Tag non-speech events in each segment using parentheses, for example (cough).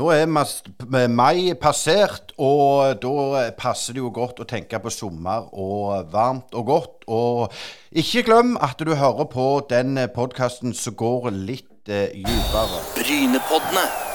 Nå er mai passert, og da passer det jo godt å tenke på sommer og varmt og godt. Og ikke glem at du hører på den podkasten som går litt eh, dypere. Brynepoddene.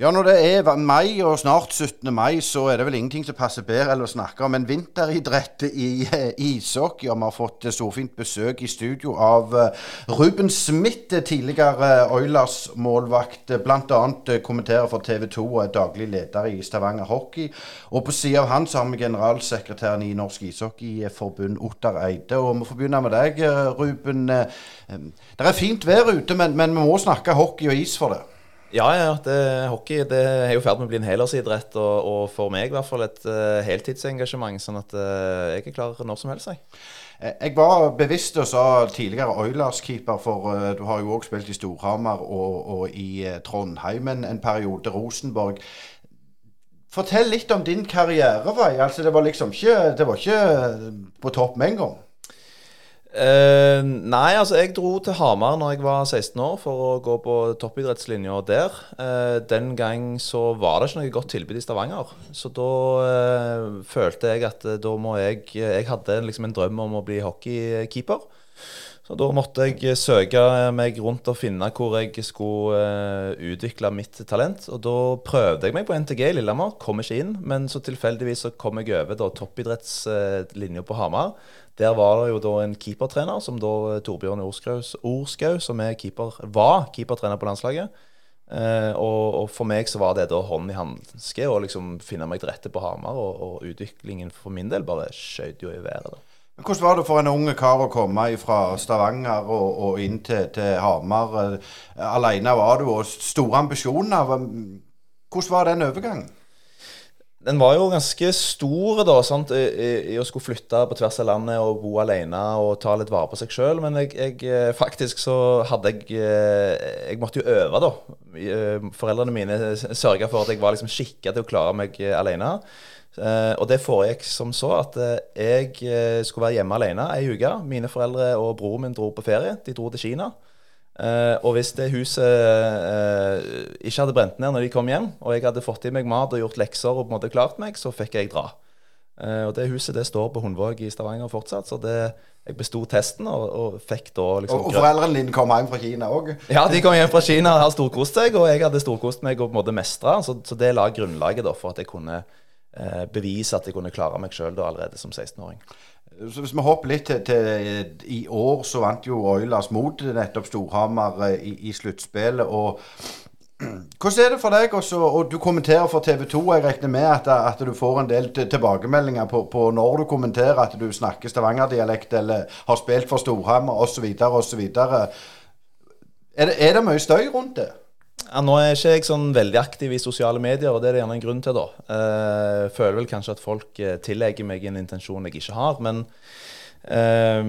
Ja, når det er mai og snart 17. mai, så er det vel ingenting som passer bedre enn å snakke om en vinteridrett i eh, ishockey. Og vi har fått eh, storfint besøk i studio av eh, Ruben Smith, tidligere Oilers-målvakt. Bl.a. Kommenterer for TV 2 og er daglig leder i Stavanger Hockey. Og på siden av han så har vi generalsekretæren i Norsk Ishockeyforbund, Ottar Eide. Og vi får begynne med deg, Ruben. Det er fint vær ute, men, men vi må snakke hockey og is for det. Ja, ja, det, hockey det er jo i ferd med å bli en helårsidrett, og, og for meg i hvert fall et uh, heltidsengasjement. Sånn at uh, jeg er klar når som helst, jeg. Eh, Jeg var bevisst og sa tidligere Oilers-keeper, for uh, du har jo òg spilt i Storhamar og, og i Trondheimen Trondheim en, periode, Rosenborg. Fortell litt om din karrierevei. Altså, det var liksom ikke, det var ikke på topp med en gang. Eh, nei, altså jeg dro til Hamar når jeg var 16 år for å gå på toppidrettslinja der. Uh, den gang så var det ikke noe godt tilbud i Stavanger. Så da uh, følte jeg at da må jeg Jeg hadde liksom en drøm om å bli hockeykeeper. Så da måtte jeg søke meg rundt og finne hvor jeg skulle utvikle mitt talent. Og da prøvde jeg meg på NTG i Lillehammer, kom ikke inn. Men så tilfeldigvis så kom jeg over da toppidrettslinja på Hamar. Der var det jo da en keepertrener, som da eh, Torbjørn Orskau, som er keeper, var keepertrener på landslaget. Eh, og, og for meg så var det da hånd i hanske å liksom finne meg til rette på Hamar. Og, og utviklingen for min del bare skjøt jo i været. da. Men Hvordan var det for en unge kar å komme fra Stavanger og, og inn til, til Hamar? Eh, Alene var du, og store ambisjoner. Hvordan var den overgangen? Den var jo ganske stor da, sant? I, i, i å skulle flytte på tvers av landet og bo alene og ta litt vare på seg sjøl. Men jeg, jeg, eh, faktisk så hadde jeg eh, Jeg måtte jo øve, da. Eh, Foreldrene mine sørga for at jeg var liksom skikka til å klare meg alene. Og det foregikk som så at jeg skulle være hjemme alene ei uke. Mine foreldre og broren min dro på ferie. De dro til Kina. Eh, og hvis det huset eh, ikke hadde brent ned når de kom hjem, og jeg hadde fått i meg mat og gjort lekser og på en måte klart meg, så fikk jeg dra. Eh, og det huset det står på Hundvåg i Stavanger fortsatt, så det, jeg besto testen og, og fikk da liksom Og, og foreldrene dine kom hjem fra Kina òg? Ja, de kom hjem fra Kina og har storkost seg, og jeg hadde storkost meg og på en måte mestra, så, så det la grunnlaget da for at jeg kunne eh, bevise at jeg kunne klare meg sjøl allerede som 16-åring. Så Hvis vi hopper litt til, til I år så vant jo Oilers mot nettopp Storhamar eh, i, i sluttspillet. og Hvordan er det for deg også, og Du kommenterer for TV 2. Jeg regner med at, at du får en del tilbakemeldinger på, på når du kommenterer at du snakker stavangerdialekt eller har spilt for Storhamar osv. osv. Er, det- er det mye støy rundt det? Ja, nå er ikke jeg sånn veldig aktiv i sosiale medier, og det er det gjerne en grunn til, da. Eh, føler vel kanskje at folk eh, tillegger meg en intensjon jeg ikke har, men eh,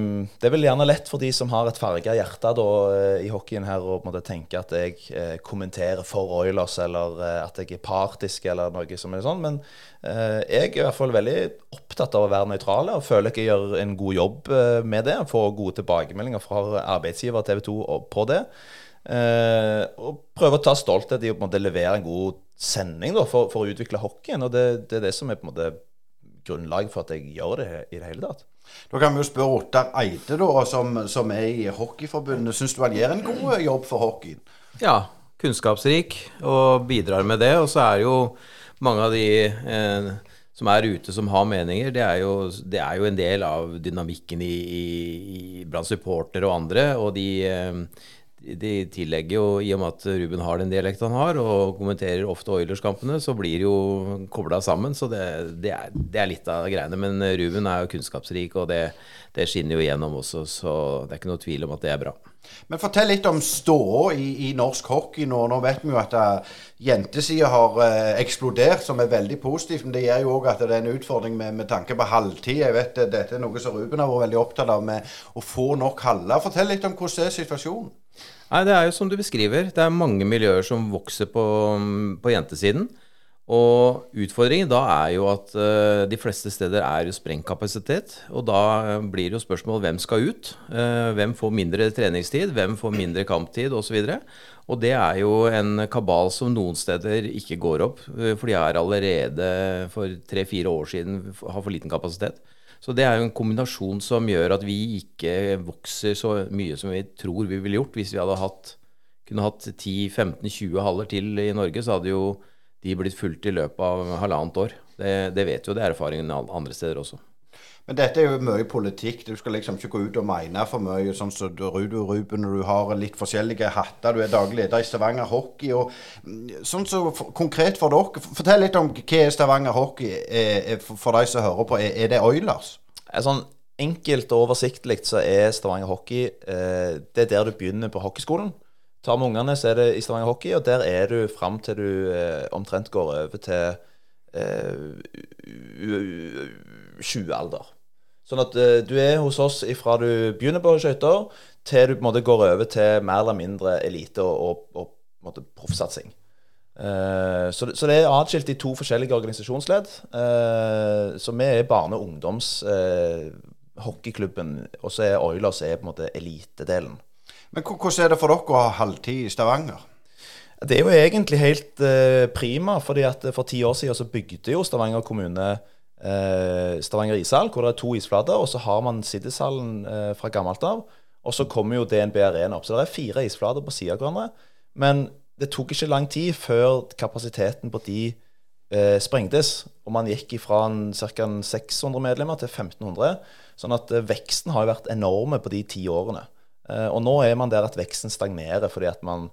det er vel gjerne lett for de som har et farga hjerte da, eh, i hockeyen her, å tenke at jeg kommenterer for Oilers, eller at jeg er partisk, eller noe som er sånn. Men jeg er i hvert fall veldig opptatt av å være nøytrale, og føler jeg gjør en god jobb med det. Får gode tilbakemeldinger fra arbeidsgiver TV 2 på det. Eh, og prøve å ta stolthet i å på en måte levere en god sending da, for, for å utvikle hockeyen. Og det, det er det som er på en måte grunnlaget for at jeg gjør det i det hele tatt. Da kan vi jo spørre Ottar Eide, da, som, som er i Hockeyforbundet. Syns du han gjør en god jobb for hockeyen? Ja, kunnskapsrik og bidrar med det. Og så er jo mange av de eh, som er ute som har meninger, det er jo, det er jo en del av dynamikken i, i, i blant supportere og andre. Og de, eh, de tillegger jo, i og med at Ruben har den dialekten han har, og kommenterer ofte Oilers-kampene, så blir jo kobla sammen. Så det, det, er, det er litt av greiene. Men Ruben er jo kunnskapsrik, og det, det skinner jo igjennom også, så det er ikke noe tvil om at det er bra. Men fortell litt om ståa i, i norsk hockey nå. Nå vet vi jo at uh, jentesida har eh, eksplodert, som er veldig positivt. Men det gjør jo òg at det er en utfordring med, med tanke på halvtid. Jeg vet Dette er noe som Ruben har vært veldig opptatt av, med å få nok haller. Fortell litt om hvordan er situasjonen. Nei, det er jo som du beskriver. Det er mange miljøer som vokser på, på jentesiden. Og utfordringen da er jo at uh, de fleste steder er jo sprengkapasitet. Og da uh, blir det jo spørsmål hvem skal ut? Uh, hvem får mindre treningstid? Hvem får mindre kamptid osv.? Og, så og det er jo en kabal som noen steder ikke går opp, for de er allerede for tre-fire år siden har for liten kapasitet. Så det er jo en kombinasjon som gjør at vi ikke vokser så mye som vi tror vi ville gjort hvis vi hadde hatt, kunne hatt 10-15-20 haller til i Norge, så hadde jo de blitt fulgt i løpet av halvannet år. Det, det vet jo det er erfaringen andre steder også. Men dette er jo mye politikk. Du skal liksom ikke gå ut og mene for mye. Sånn som så Ruud og Ruben, du har litt forskjellige hatter. Du er daglig leder i Stavanger Hockey. og mm, sånn så Konkret for dere, fortell litt om hva er Stavanger Hockey er, er, for de som hører på. Er, er det Oilers? Sånn enkelt og oversiktlig så er Stavanger Hockey eh, Det er der du begynner på hockeyskolen. Tar med ungene, så er det i Stavanger Hockey, og der er du fram til du eh, omtrent går over til eh, 20-alder. Sånn at uh, du er hos oss ifra du begynner på skøyter, til du på en måte går over til mer eller mindre elite og, og, og proffsatsing. Uh, så, så, det er atskilt i to forskjellige organisasjonsledd. Uh, så vi er barne- og ungdomshockeyklubben, uh, og så er Oilers er på en måte elitedelen. Men hvordan er det for dere å ha halvtid i Stavanger? Det er jo egentlig helt prima, fordi at for ti år siden så bygde jo Stavanger kommune Stavanger ishall, hvor det er to isflater, og så har man Siddishallen eh, fra gammelt av. Og så kommer jo DNB Arena opp. Så det er fire isflater på siden av hverandre. Men det tok ikke lang tid før kapasiteten på de eh, sprengtes. Og man gikk ifra ca. 600 medlemmer til 1500. Sånn at eh, veksten har jo vært enorme på de ti årene. Eh, og nå er man der at veksten stagnerer fordi at man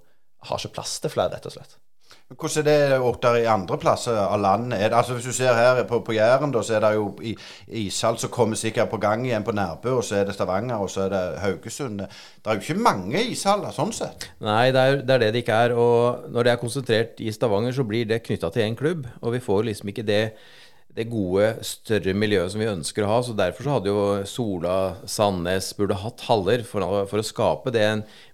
har ikke plass til flere, rett og slett. Hvordan er det der i andre plasser av landet? Det, altså Hvis du ser her på, på Jæren, da, så er det jo ishall som kommer sikkert på gang igjen på Nærbø, og så er det Stavanger, og så er det Haugesund. Det er jo ikke mange ishaller sånn sett? Nei, det er, det er, det det ikke er. Og når det er konsentrert i Stavanger, så blir det knytta til én klubb. Og vi får liksom ikke det det gode, større miljøet som vi ønsker å ha. Så derfor så hadde jo Sola, Sandnes burde hatt haller for, for, å skape det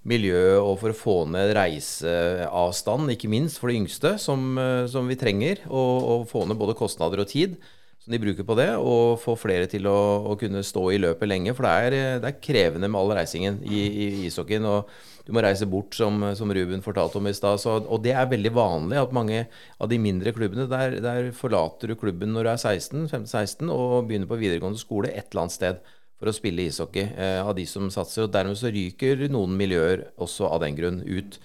miljøet og for å få ned reiseavstand, ikke minst for de yngste, som, som vi trenger. Og, og, få ned både kostnader og tid som de bruker på det, og få flere til å, å kunne stå i løpet lenge. For det er, det er krevende med all reisingen i, i ishockeyen. og du må reise bort, som, som Ruben fortalte om i stad. Og det er veldig vanlig at mange av de mindre klubbene, der, der forlater du klubben når du er 16, 15-16 og begynner på videregående skole et eller annet sted for å spille ishockey eh, av de som satser. og Dermed så ryker noen miljøer også av den grunn ut.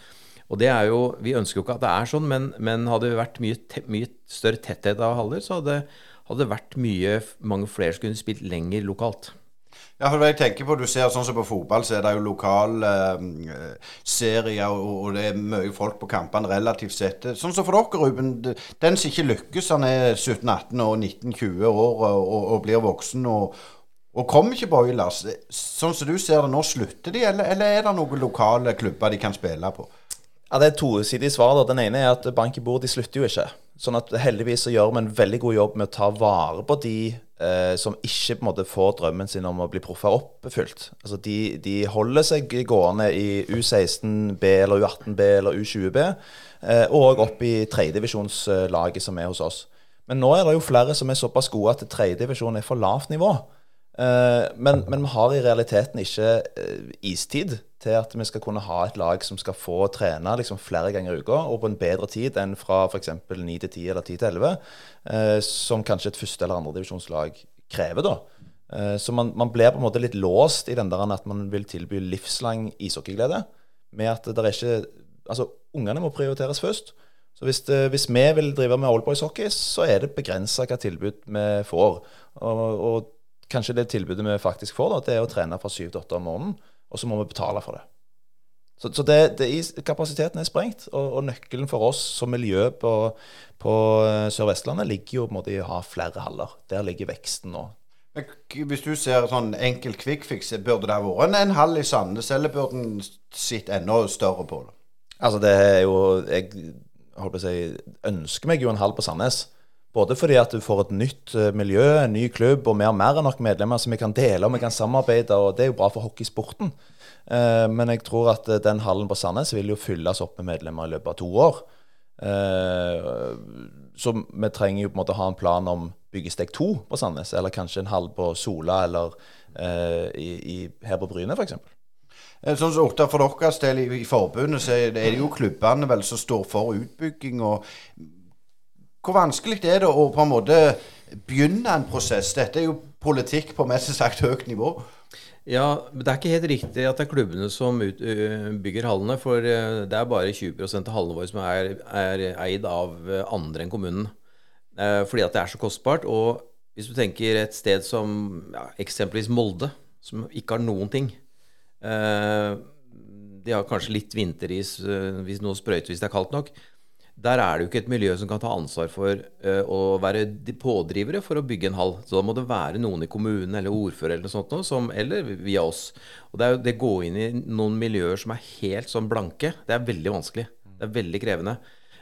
Og det er jo, Vi ønsker jo ikke at det er sånn, men, men hadde det vært mye, te, mye, større tetthet av haller, så hadde, hadde det vært mye, mange flere som kunne spilt lenger lokalt. Ja, for jeg tenker på, Du ser sånn som på fotball, så er det jo lokale eh, serier, og, og, det er mye folk på kampene relativt sett. Sånn som for dere, Ruben. Den som ikke lykkes, han er 17-18 og 19-20 år og, og, blir voksen og, og kommer ikke på Oilers. Sånn som du ser det nå, slutter de, eller, eller er det noen lokale klubber de kan spille på? Ja, Det er tosidige svar. Den ene er at bank i bord, de slutter jo ikke. Sånn at heldigvis så gjør vi en veldig god jobb med å ta vare på de eh, som ikke på en måte får drømmen sin om å bli proffer oppfylt. Altså de, de, holder seg gående i U16B eller U18B eller U20B, eh, og opp i tredjedivisjonslaget som er hos oss. Men nå er det jo flere som er såpass gode at tredjedivisjon er for lavt nivå. Eh, men, men, vi har i realiteten ikke eh, istid til at vi skal kunne ha et lag som skal få trene liksom flere ganger i uka, og på en bedre tid enn fra f.eks. 9 til 10 eller 10 til 11, eh, som kanskje et første- eller andredivisjonslag krever. da. Så man, man, blir på en måte litt låst i den der at man vil tilby livslang ishockeyglede. Med at det er ikke Altså, ungene må prioriteres først. Så hvis, det, hvis vi vil drive med oldboys hockey, så er det begrensa hva tilbud vi får. Og, og, kanskje det tilbudet vi faktisk får, da, det er å trene fra syv til åtte om morgenen og så må vi betale for det. Så, så det, det, kapasiteten er sprengt, og, og, nøkkelen for oss som miljø på, på eh, Sør-Vestlandet ligger jo på en måte i å ha flere haller. Der ligger veksten nå. Hvis du ser sånn enkel quick-fix, burde det ha vært en hall i Sandnes, eller burde den sitt enda større på det? Altså det er jo Jeg holdt på å si, ønsker meg jo en hall på Sandnes. Både fordi at du får et nytt eh, miljø, en ny klubb og mer, mer enn nok medlemmer som vi kan dele og vi kan samarbeide. og Det er jo bra for hockeysporten. Eh, men jeg tror at eh, den hallen på Sandnes vil jo fylles opp med medlemmer i løpet av to år. Eh, så vi trenger jo på en måte ha en plan om byggesteg to på Sandnes, eller kanskje en hall på Sola, eller i, i, her på Bryne f.eks. Sånn som Otta, For deres del i, i forbundet så er det jo klubbene vel som står for utbygging. og Hvor vanskelig er det å på en måte begynne en prosess? Dette er jo politikk på mest sagt høyt nivå. Ja, men Det er ikke helt riktig at det er klubbene som ut, bygger hallene. For det er bare 20 av hallene våre som er, er eid av andre enn kommunen. Fordi at det er så kostbart. Og hvis du tenker et sted som ja, eksempelvis Molde, som ikke har noen ting De har kanskje litt vinteris hvis noe sprøyter hvis det er kaldt nok. Der er det jo ikke et miljø som kan ta ansvar for uh, å være pådrivere for å bygge en hall. Så da må det være noen i kommunen eller ordfører eller noe sånt noe, som, eller via oss. Og det, er jo, det går inn i noen miljøer som er helt sånn blanke. Det er veldig vanskelig. Det er veldig krevende.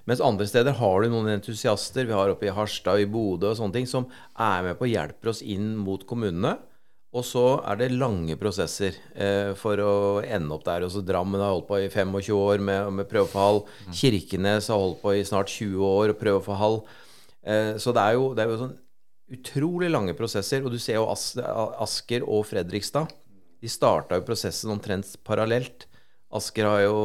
Mens andre steder har du noen entusiaster. Vi har oppe i Harstad, i Bodø og sånne ting, som er med på å hjelpe oss inn mot kommunene. Og så er det lange prosesser eh, for å ende opp der. Også Drammen har holdt på i 25 år med, med prøve for halv. Kirkenes har holdt på i snart 20 år og prøve for få hall. Eh, så det er jo, det er jo sånn utrolig lange prosesser. Og du ser jo As Asker og Fredrikstad. De starta jo prosessen omtrent parallelt. Asker har jo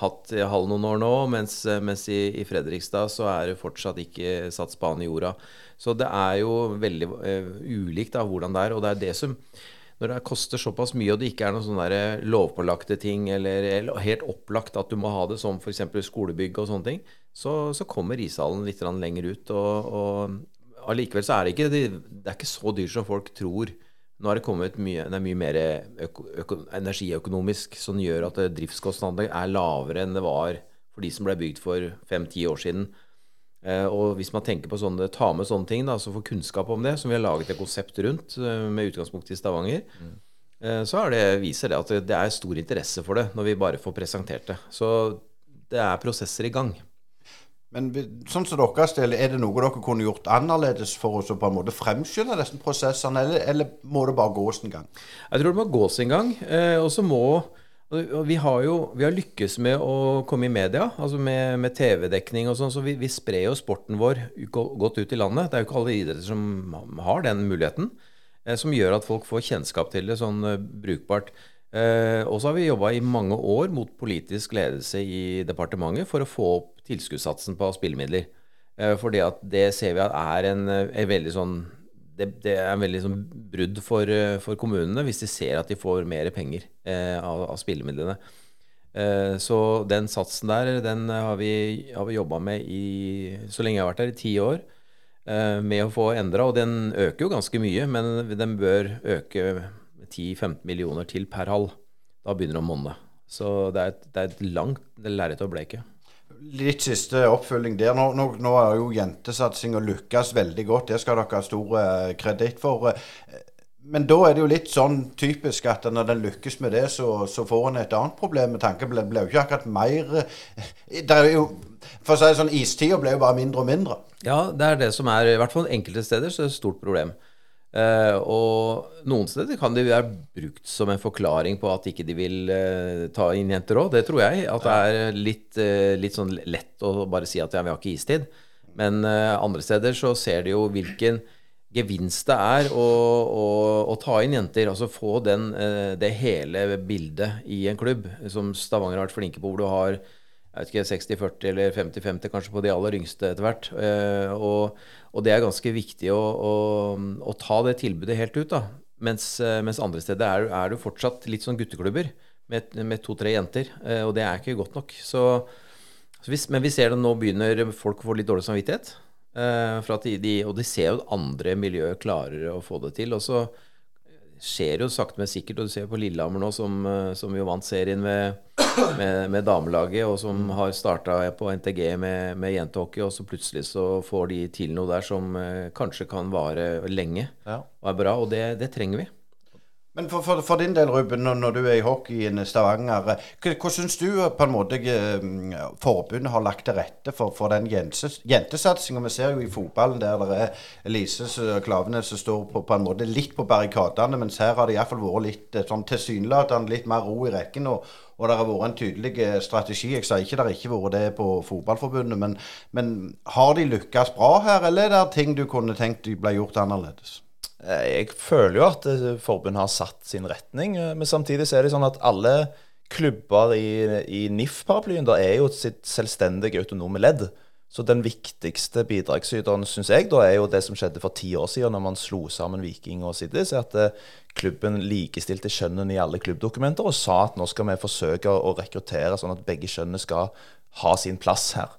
hatt halv noen år nå, mens, mens i, i Fredrikstad så er det fortsatt ikke satt spaden i jorda. Så det er jo veldig uh, ulikt da, hvordan det er. Og det er det som Når det koster såpass mye, og det ikke er noen sånne lovpålagte ting, eller, eller helt opplagt at du må ha det som f.eks. skolebygg og sånne ting, så, så kommer ishallen litt lenger ut. Og, og allikevel så er det ikke det, det er ikke så dyrt som folk tror. Nå har det kommet mye, det er mye mer øko, øko, energiøkonomisk som gjør at driftskostnadene er lavere enn det var for de som ble bygd for fem-ti år siden. Eh, og hvis man tenker på sånne, ta med sånne ting, da, så få kunnskap om det, som vi har laget et konsept rundt eh, med utgangspunkt i Stavanger, mm. så det, viser det at det er stor interesse for det når vi bare får presentert det. Så det er prosesser i gang. Men sånn som deres del, er det noe dere kunne gjort annerledes for å på en måte fremskynde disse prosessene, eller, eller, må det bare gås en gang? Jeg tror det må gås en gang. og så må vi har jo vi har lykkes med å komme i media, altså med, med TV-dekning og sånn, så vi, vi, sprer jo sporten vår godt ut i landet. Det er jo ikke alle idretter som har den muligheten, eh, som gjør at folk får kjennskap til det sånn eh, brukbart. Eh, og så har vi jobba i mange år mot politisk ledelse i departementet for å få opp tilskuddssatsen på spillemidler. For det ser vi at er en, en eh, veldig sånn det, det, er en veldig sånn brudd for, eh, for, kommunene hvis de ser at de får mer penger eh, av, av, spillemidlene. Eh, så den satsen der, den har vi, har vi jobba med i, så lenge jeg har vært her, i ti år. Eh, med å få endra. Og den øker jo ganske mye, men den bør øke 10-15 millioner til per hall. Da begynner det å monne. Så det er et, det er et langt lerret å bleke litt siste oppfølging der. Nå, nå, nå er jo jentesatsinga lykkes veldig godt. Det skal dere ha stor eh, kreditt for. Men da er det jo litt sånn typisk at når den lykkes med det, så, så får en et annet problem. med tanke Det ble jo ikke akkurat mer eh, det er jo, For å si det sånn, istida ble jo bare mindre og mindre. Ja, det er det som er I hvert fall enkelte steder så er det et stort problem. Uh, og noen steder kan det være brukt som en forklaring på at ikke de vil uh, ta inn jenter òg. Det tror jeg. At det er litt, uh, litt, sånn lett å bare si at ja, vi har ikke istid. Men andre steder så ser de jo hvilken gevinst det er å, å, å ta inn jenter. Altså få den, det hele bildet i en klubb, som Stavanger har vært flinke på, hvor du har jeg vet ikke, 60-40 eller 50-50 kanskje på de aller yngste etter hvert. og og det er ganske viktig å, å, å ta det tilbudet helt ut. da. Mens, eh, mens andre steder er, er det fortsatt litt sånn gutteklubber med, med to-tre jenter. Eh, og det er ikke godt nok. Så, så hvis, men vi ser det nå begynner folk å få litt dårlig samvittighet. Eh, de, de, og de ser jo andre miljøer klarer å få det til. Og så skjer jo sakte, men sikkert. Og du ser på Lillehammer nå, som, som jo vant serien med med, med, damelaget, og som har starta på NTG med, med jentehockey, og så plutselig så får de til noe der som eh, kanskje kan vare lenge ja. og er bra. Og det, det trenger vi. Men for, for, for, din del, Ruben, når, du er i hockeyen Stavanger, hva, hva syns du på en måte forbundet har lagt til rette for, for den jentesatsinga? Vi ser jo i fotballen der det er Elise Klavenes som står på, på, en måte litt på barrikadene, mens her har det iallfall vært litt sånn tilsynelatende litt mer ro i rekken. og og det har vært en tydelig strategi. Jeg sier ikke det har ikke vært det på Fotballforbundet, men, men har de lykkes bra her, eller er det ting du kunne tenkt de ble gjort annerledes? Eh, jeg føler jo at eh, forbundet har satt sin retning, eh, men samtidig så er det sånn at alle klubber i, i NIF-paraplyen da er jo sitt selvstendige autonome ledd. Så den viktigste bidragsyteren, syns jeg, da er jo det som skjedde for ti år siden, når man slo sammen Viking og Siddis. At klubben likestilte kjønnene i alle klubbdokumenter og sa at nå skal vi forsøke å rekruttere sånn at begge kjønnene skal ha sin plass her.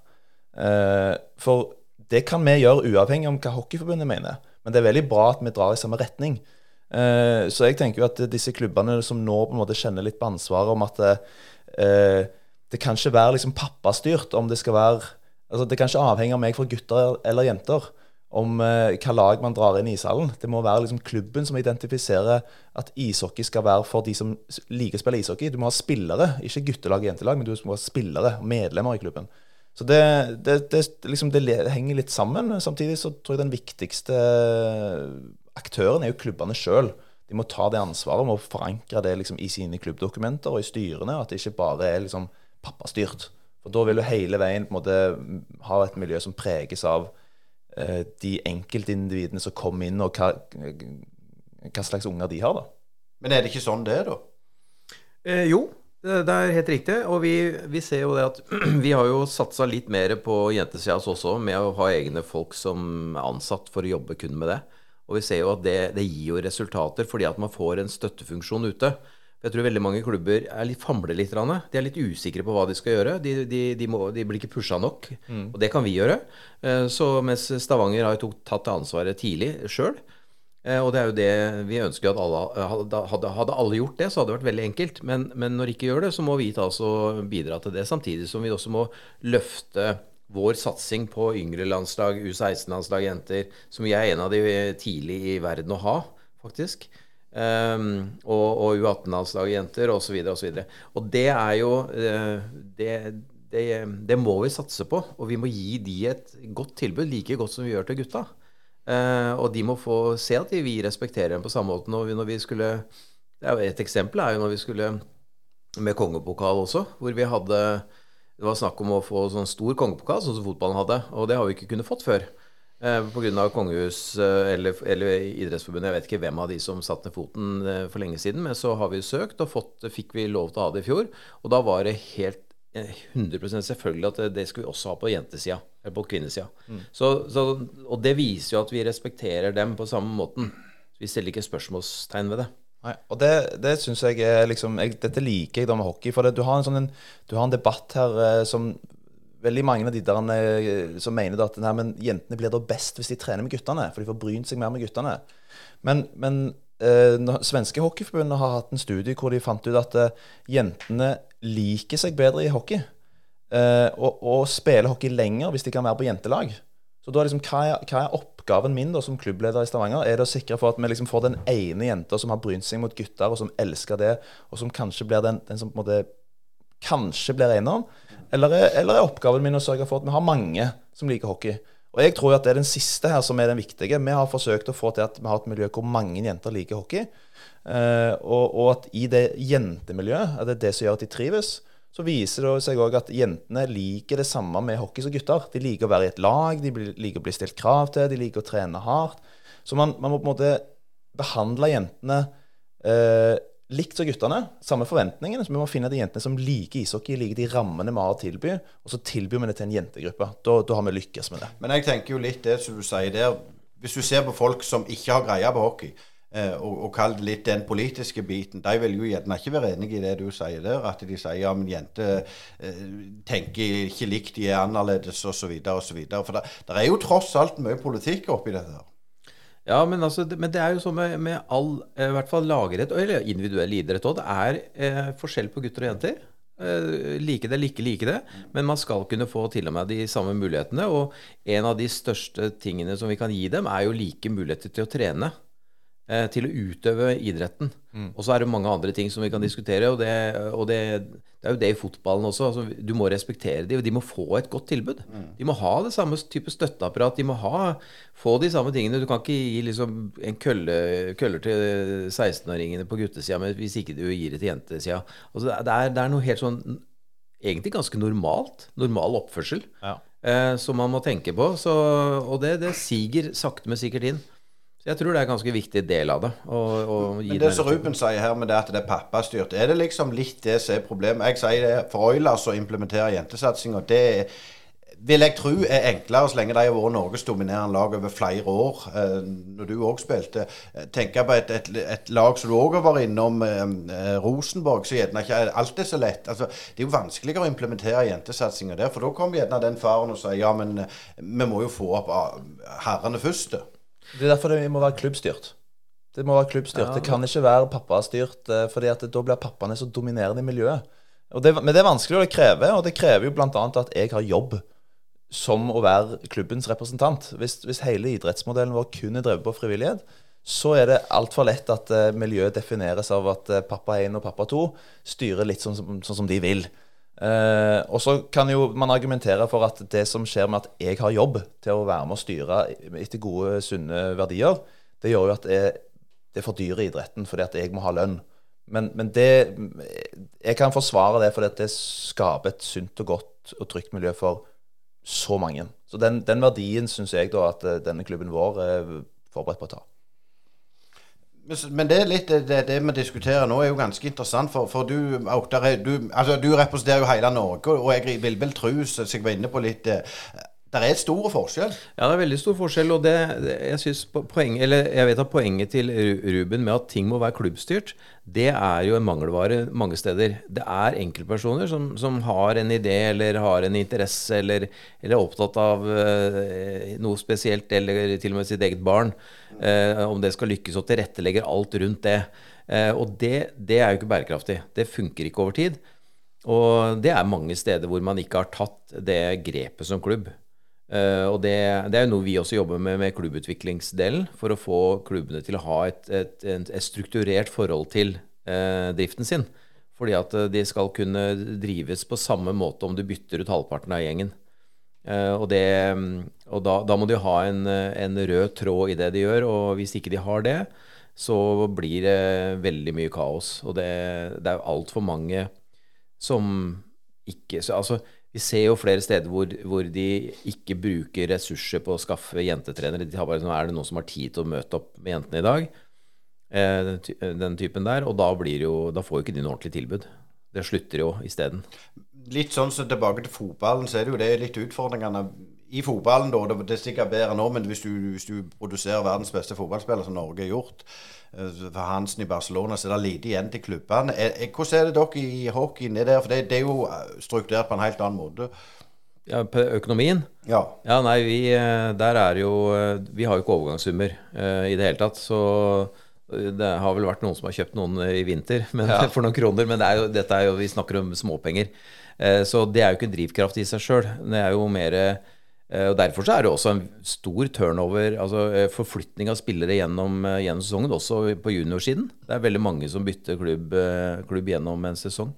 For det kan vi gjøre uavhengig om hva Hockeyforbundet mener. Men det er veldig bra at vi drar i samme retning. Eh, så jeg tenker jo at disse klubbene som nå på en måte kjenner litt på ansvaret om at eh, det kan ikke være liksom pappastyrt om det skal være altså Det kan ikke avhenge av meg for gutter eller jenter om eh, hva lag man drar inn i ishallen. Det må være liksom klubben som identifiserer at ishockey skal være for de som liker å spille ishockey. Du må ha spillere, ikke guttelag og jentelag, men du må ha spillere, medlemmer i klubben. Så det, det, det, liksom det, henger litt sammen. Samtidig så tror jeg den viktigste aktøren er jo klubbene sjøl. De må ta det ansvaret og forankre det liksom i sine klubbdokumenter og i styrene. At det ikke bare er liksom pappastyrt. For da vil du hele veien på en måte ha et miljø som preges av eh, de enkeltindividene som kommer inn, og hva, hva, slags unger de har. da. Men er det ikke sånn det er, da? Eh, jo, det er helt riktig. Og vi, vi, ser jo det at (clears throat) vi har jo satsa litt mer på jentesida også, med å ha egne folk som er ansatt for å jobbe kun med det. Og vi ser jo at det, det gir jo resultater, fordi at man får en støttefunksjon ute. Jeg tror veldig mange klubber er litt, famler litt. De er litt usikre på hva de skal gjøre. De, de, de, må, de blir ikke pusha nok. Mm. Og det kan vi gjøre. Eh, så mens Stavanger har jo tatt ansvaret tidlig sjøl. Eh, og det er jo det vi ønsker at alle hadde, hadde, alle gjort det, så hadde det vært veldig enkelt. Men, men når de ikke gjør det, så må vi ta oss og bidra til det. Samtidig som vi også må løfte vår satsing på yngre landslag, U16-landslag, jenter, som vi er en av de tidlig i verden å ha, faktisk. Um, og, og U18-landslag, jenter, osv. osv. Og, det er jo uh, det, det, det, må vi satse på. Og vi må gi de et godt tilbud, like godt som vi gjør til gutta. Uh, og de må få se at vi respekterer dem på samme måte. Når vi, når vi skulle, Et eksempel er jo når vi skulle med kongepokal også, hvor vi hadde Det var snakk om å få sånn stor kongepokal, sånn som fotballen hadde. Og det har vi ikke kunnet fått før. Eh, Pga. kongehus uh, eller, eller, Idrettsforbundet. Jeg vet ikke hvem av de som satte ned foten uh, for lenge siden. Men så har vi søkt, og fått, fikk vi lov til å ha det i fjor. Og da var det helt 100 selvfølgelig at det, det skal vi også ha på jentesida. Eller på kvinnesida. Mm. Så, så, og det viser jo at vi respekterer dem på samme måten. Vi stiller ikke spørsmålstegn ved det. Nei, og det, det syns jeg er liksom jeg, Dette liker jeg da med hockey. For det, du, har en sånn, en, du har en debatt her eh, som Veldig mange av de der eh, som mener at nei, men jentene blir da best hvis de trener med guttene. For de får brynt seg mer med guttene. Men, men eh, svenske hockeyforbundet har hatt en studie hvor de fant ut at eh, jentene liker seg bedre i hockey eh, og, og spiller hockey lenger hvis de kan være på jentelag. Så da liksom, hva er, hva er oppgaven min da som klubbleder i Stavanger? Er det å sikre for at vi liksom får den ene jenta som har brynt seg mot gutter, og som elsker det, og som kanskje blir den, den som på en måte kanskje blir enom? Eller, eller er oppgaven min å sørge for at vi har mange som liker hockey? Og jeg tror at det er den siste her som er den viktige. Vi har forsøkt å få til at vi har et miljø hvor mange jenter liker hockey. Uh, og, og, at i det jentemiljøet, at det er det som gjør at de trives, så viser det seg òg at jentene liker det samme med hockey som gutter. De liker å være i et lag, de liker å bli stilt krav til, de liker å trene hardt. Så man, man må på en måte behandle jentene eh, likt som guttene. Samme forventningene. Så vi må finne de jentene som liker ishockey, liker de rammene vi har å tilby, og så tilbyr vi det til en jentegruppe. Da, da har vi lykkes med det. Men jeg tenker jo litt det som du sier der. Hvis du ser på folk som ikke har greie på hockey, Eh, og, og kall det litt den politiske biten. De vil jo gjerne ikke være enig i det du sier der. At de sier ja, men jenter eh, tenker ikke likt, de er annerledes osv. osv. For det, er jo tross alt mye politikk oppi dette. her. Ja, men, altså, men det er jo sånn med, med all, eh, i hvert fall lagidrett, eller individuell idrett òg, det er eh, forskjell på gutter og jenter. Eh, like det ikke like det, men man skal kunne få til og med de samme mulighetene. Og en av de største tingene som vi kan gi dem, er jo like muligheter til å trene. Eh, til å utøve idretten. Og så er det mange andre ting som vi kan diskutere, og det, og det, det er jo det i fotballen også. Altså, du må respektere dem, og de må få et godt tilbud. De må ha det samme type støtteapparat. De må ha, få de samme tingene. Du kan ikke gi liksom en kølle, køller til 16-åringene på guttesida hvis ikke du gir det til jentesida. Altså, det, er, det er noe helt sånn egentlig ganske normalt. Normal oppførsel. Ja. Eh, som man må tenke på. Så, og det, det siger sakte, men sikkert inn. Så jeg tror det er en ganske viktig del av det. å- å Men det som Ruben sier her med det at det er pappastyrt, er det liksom litt det som er problemet? Jeg sier det for Oilers å implementere jentesatsinga. Det vil jeg tro er enklere så lenge de har vært Norges dominerende lag over flere år. Eh, når du òg spilte. Eh, Tenk på et, et, et lag som du òg var innom, eh, eh, Rosenborg, så gjerne ikke alt er så lett. Altså, det er jo vanskeligere å implementere jentesatsinga der, for da kommer gjerne den faren og sier ja, men eh, vi må jo få opp ah, herrene først. da. Det er derfor det må være klubbstyrt. Det må være klubbstyrt. Ja, det kan ikke være pappastyrt, eh, fordi at da blir pappaene så dominerende i miljøet. Og det, men det er vanskelig, og det krever, og det krever jo bl.a. at jeg har jobb som å være klubbens representant. Hvis, hvis hele idrettsmodellen vår kun er drevet på frivillighet, så er det altfor lett at eh, miljøet defineres av at eh, pappa 1 og pappa 2 styrer litt sånn sånn som de vil. Eh, og så kan jo man argumentere for at det som skjer med at jeg har jobb til å være med å styre etter gode, sunne verdier, det gjør jo at det, det fordyrer idretten fordi at jeg må ha lønn. Men, men det Jeg kan forsvare det fordi at det skaper et sunt og godt og trygt miljø for så mange. Så den, den verdien syns jeg da at eh, denne klubben vår er forberedt på å ta. Men det litt det, det, vi diskuterer nå, er jo ganske interessant. For, for du, Auktar, du, altså, du representerer jo hele Norge, og jeg vil vel tro, som jeg var inne på litt eh, Det er stor forskjell. Ja, det er veldig stor forskjell, og det, jeg synes poeng, eller jeg vet at poenget til Ruben med at ting må være klubbstyrt, det er jo en mangelvare mange steder. Det er enkeltpersoner som, som har en idé eller har en interesse eller, eller er opptatt av eh, noe spesielt, eller til og med sitt eget barn. Eh, om det skal lykkes, og tilrettelegger alt rundt det. Eh, og det, det er jo ikke bærekraftig. Det funker ikke over tid. Og det er mange steder hvor man ikke har tatt det grepet som klubb. Eh, og det, det er jo noe vi også jobber med med klubbutviklingsdelen, for å få klubbene til å ha et, et, et, et strukturert forhold til eh, driften sin. Fordi at eh, de skal kunne drives på samme måte om du bytter ut halvparten av gjengen. Og det, og da, da må de ha en, en rød tråd i det de gjør, og hvis ikke de har det, så blir det veldig mye kaos. Og det, det er altfor mange som ikke så, Altså, vi ser jo flere steder hvor, hvor de ikke bruker ressurser på å skaffe jentetrenere. De har bare sånn Er det noen som har tid til å møte opp med jentene i dag? Eh, den typen der. Og da, blir jo, da får jo ikke de noe ordentlig tilbud. Det slutter jo isteden. Litt sånn så tilbake til fotballen, så er det jo det litt utfordringene i fotballen, da. Det er sikkert bedre nå, men hvis du, hvis du produserer verdens beste fotballspiller, som Norge har gjort for Hansen i Barcelona, så er det lite igjen til klubbene. Er- er- Hvordan er det dere i hockeyen er der? For det, det er jo eh, strukturert på en helt annen måte. Ja, på økonomien Ja. Ja, nei, vi, eh, der er jo eh, Vi har jo ikke overgangssummer uh, i det hele tatt. Så eh, det har vel vært noen som har kjøpt noen eh, i vinter (laughs) men, for noen kroner. Men det er jo, dette er jo, vi snakker om småpenger. Uh, så det er jo ikke en drivkraft i seg sjøl. Det er jo mer eh, og Derfor så er det også en stor turnover, altså eh, forflytning av spillere gjennom, eh, gjennom sesongen, også på juniorsiden. Det er veldig mange som bytter klubb, eh, klubb gjennom en sesong,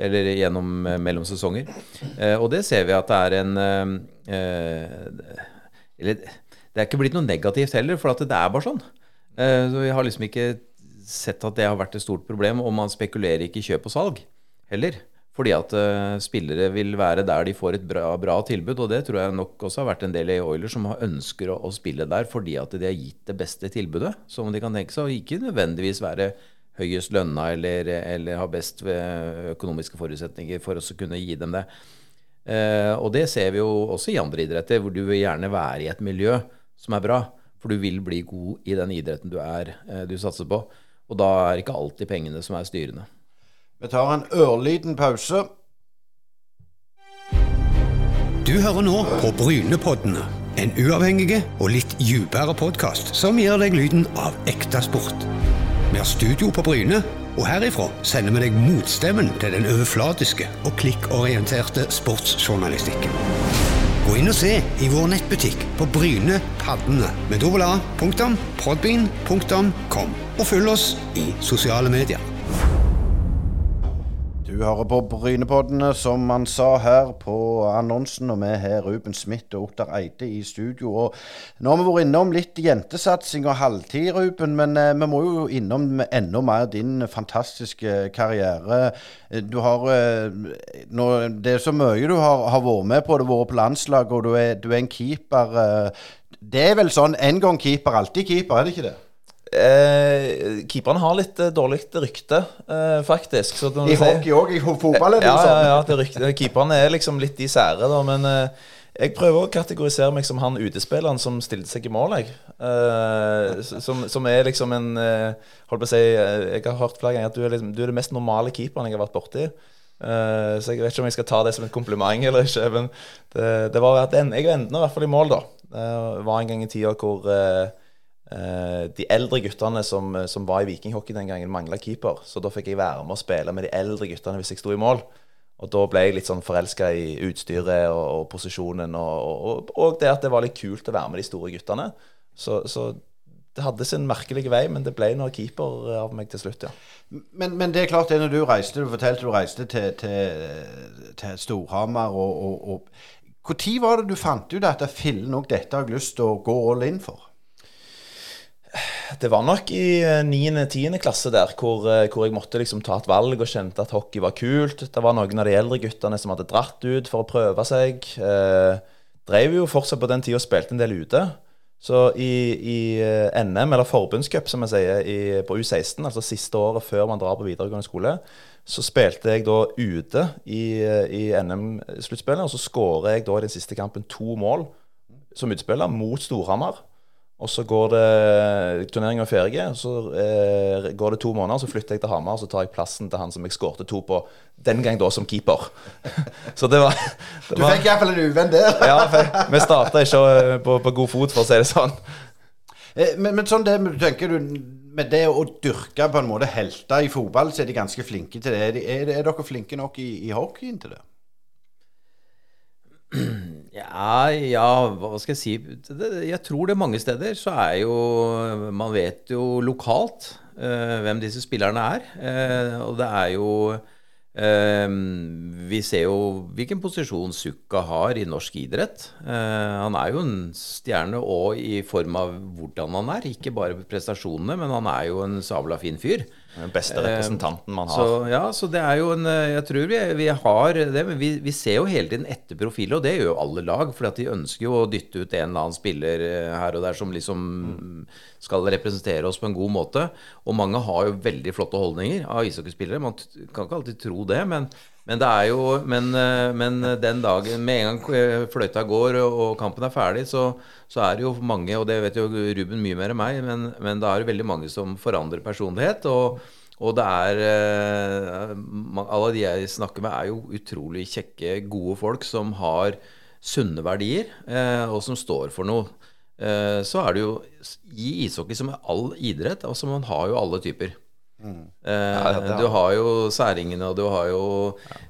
eller gjennom eh, mellom sesonger. Eh, Og det ser vi at det er en eh, eh, Eller det er ikke blitt noe negativt heller, for det er bare sånn. Eh, Så vi har liksom ikke sett at det har vært et stort problem, og man spekulerer ikke i kjøp og salg heller. Fordi at uh, spillere vil være der de får et bra, bra tilbud, og det tror jeg nok også har vært en del i Oilers som ønsker å, å spille der fordi at de har gitt det beste tilbudet som de kan tenke seg, og ikke nødvendigvis være høyest lønna eller, eller ha best eh, økonomiske forutsetninger for å kunne gi dem det. Uh, og det ser vi jo også i andre idretter, hvor du vil gjerne være i et miljø som er bra. For du vil bli god i den idretten du er, du satser på. Og da er ikke alltid pengene som er styrende. Vi tar en ørliten pause. Du hører nå på Brynepoddene. En uavhengig og litt dypere podkast som gir deg lyden av ekte sport. Vi har studio på Bryne, og herifra sender vi deg motstemmen til den overflatiske og klikkorienterte sportsjournalistikken. Gå inn og se i vår nettbutikk på Bryne Paddene med dobbel A, punktum, podbean, punktum, kom. Og følg oss i sosiale medier. Du hører på Brynepoddene, som man sa her på annonsen. Og vi har Ruben Smith og Ottar Eide i studio. Og nå har vi vært innom litt jentesatsing og halvtid, Ruben. Men eh, vi må jo innom enda mer din fantastiske karriere. Du har eh, nå, Det er så mye du har, har vært med på. Du har vært på landslaget, og du er, du er en keeper. Eh, det er vel sånn en gang keeper, alltid keeper, er det ikke det? Eh, keeperne har litt eh, dårlig rykte, eh, faktisk. Så I hockey òg, i fotball er det ja, jo ja, sånn. ja, det rykte, keeperne er liksom litt de sære, da. Men eh, jeg prøver å kategorisere meg som han utespilleren som stilte seg i mål, jeg. Eh, som, som er liksom en eh, Holdt på å si eh, Jeg har hørt flere ganger at du er, liksom, du er det mest normale keeperen jeg har vært borti. Eh, så jeg vet ikke om jeg skal ta det som et kompliment eller ikke. Men det, det var at en, jeg ender i hvert fall i mål, da. Det var en gang i tida hvor de eldre guttene som, som var i vikinghockey den gangen, mangla keeper. Så da fikk jeg være med å spille med de eldre guttene hvis jeg sto i mål. Og da ble jeg litt sånn forelska i utstyret og, og posisjonen, og, og, og det at det var litt kult å være med de store guttene. Så, så det hadde sin merkelige vei, men det ble nå keeper av meg til slutt, ja. Men, men det er klart det når du reiste, du fortalte du reiste til, til, til Storhamar og, og, og Når var det du fant ut at fillen nok dette har jeg lyst til å gå all in for? Det var nok i 9.-10. klasse der hvor, eh, hvor jeg måtte liksom ta et valg og kjente at hockey var kult. Det var noen av de eldre guttene som hadde dratt ut for å prøve seg. Eh, drev jo fortsatt på den tida og spilte en del ute. Så i, i eh, NM, eller forbundscup som jeg sier, i, på U16, altså siste året før man drar på videregående skole, så spilte jeg da ute i, eh, i NM-sluttspillet, og så skårer jeg da i den siste kampen to mål som utspiller mot Storhamar. Og så går det turneringen er ferdig, og så eh, går det to måneder, så flytter jeg til Hamar, og så tar jeg plassen til han som jeg skårte to på, den gang da som keeper. (laughs) så det var, det Du fikk iallfall en uvenn der. (laughs) Ja, vi starta ikke eh, på, på god fot, for å si det sånn. Eh, Men, men sånn det, tenker du med det å dyrke på en måte helter i fotball, så er de ganske flinke til det. Er, de, er, er dere flinke nok i, i hockeyen til det? (clears throat) Ja, ja, hva skal jeg si Jeg tror det mange steder så er jo Man vet jo lokalt uh, hvem disse spillerne er. Uh, og det er jo Uh, Vi ser jo hvilken posisjon Sukka har i norsk idrett. Uh, han er jo en stjerne òg i form av hvordan han er. Ikke bare prestasjonene, men han er jo en sabla fin fyr. Den beste representanten man har. Så, ja, så det er jo en eh, Jeg tror vi, vi har det, men vi, vi ser jo hele tiden etter profiler, og det gjør jo alle lag. For de ønsker jo å dytte ut en eller annen spiller eh, her og der som liksom skal representere oss på en god måte. Og mange har jo veldig flotte holdninger av ishockeyspillere. Man kan ikke alltid tro det, men, men det er jo men, eh, men den dagen Med en gang eh, fløyta går og kampen er ferdig, så, så er det jo mange, og det vet jo Ruben mye mer enn meg, men, men da er det veldig mange som forandrer personlighet. og og det er eh, Alle de jeg snakker med, er jo utrolig kjekke, gode folk som har sunne verdier, og som står for noe. Så er det jo i ishockey som i all idrett, altså man har jo alle typer. Eh, det du har jo særingene, og du har jo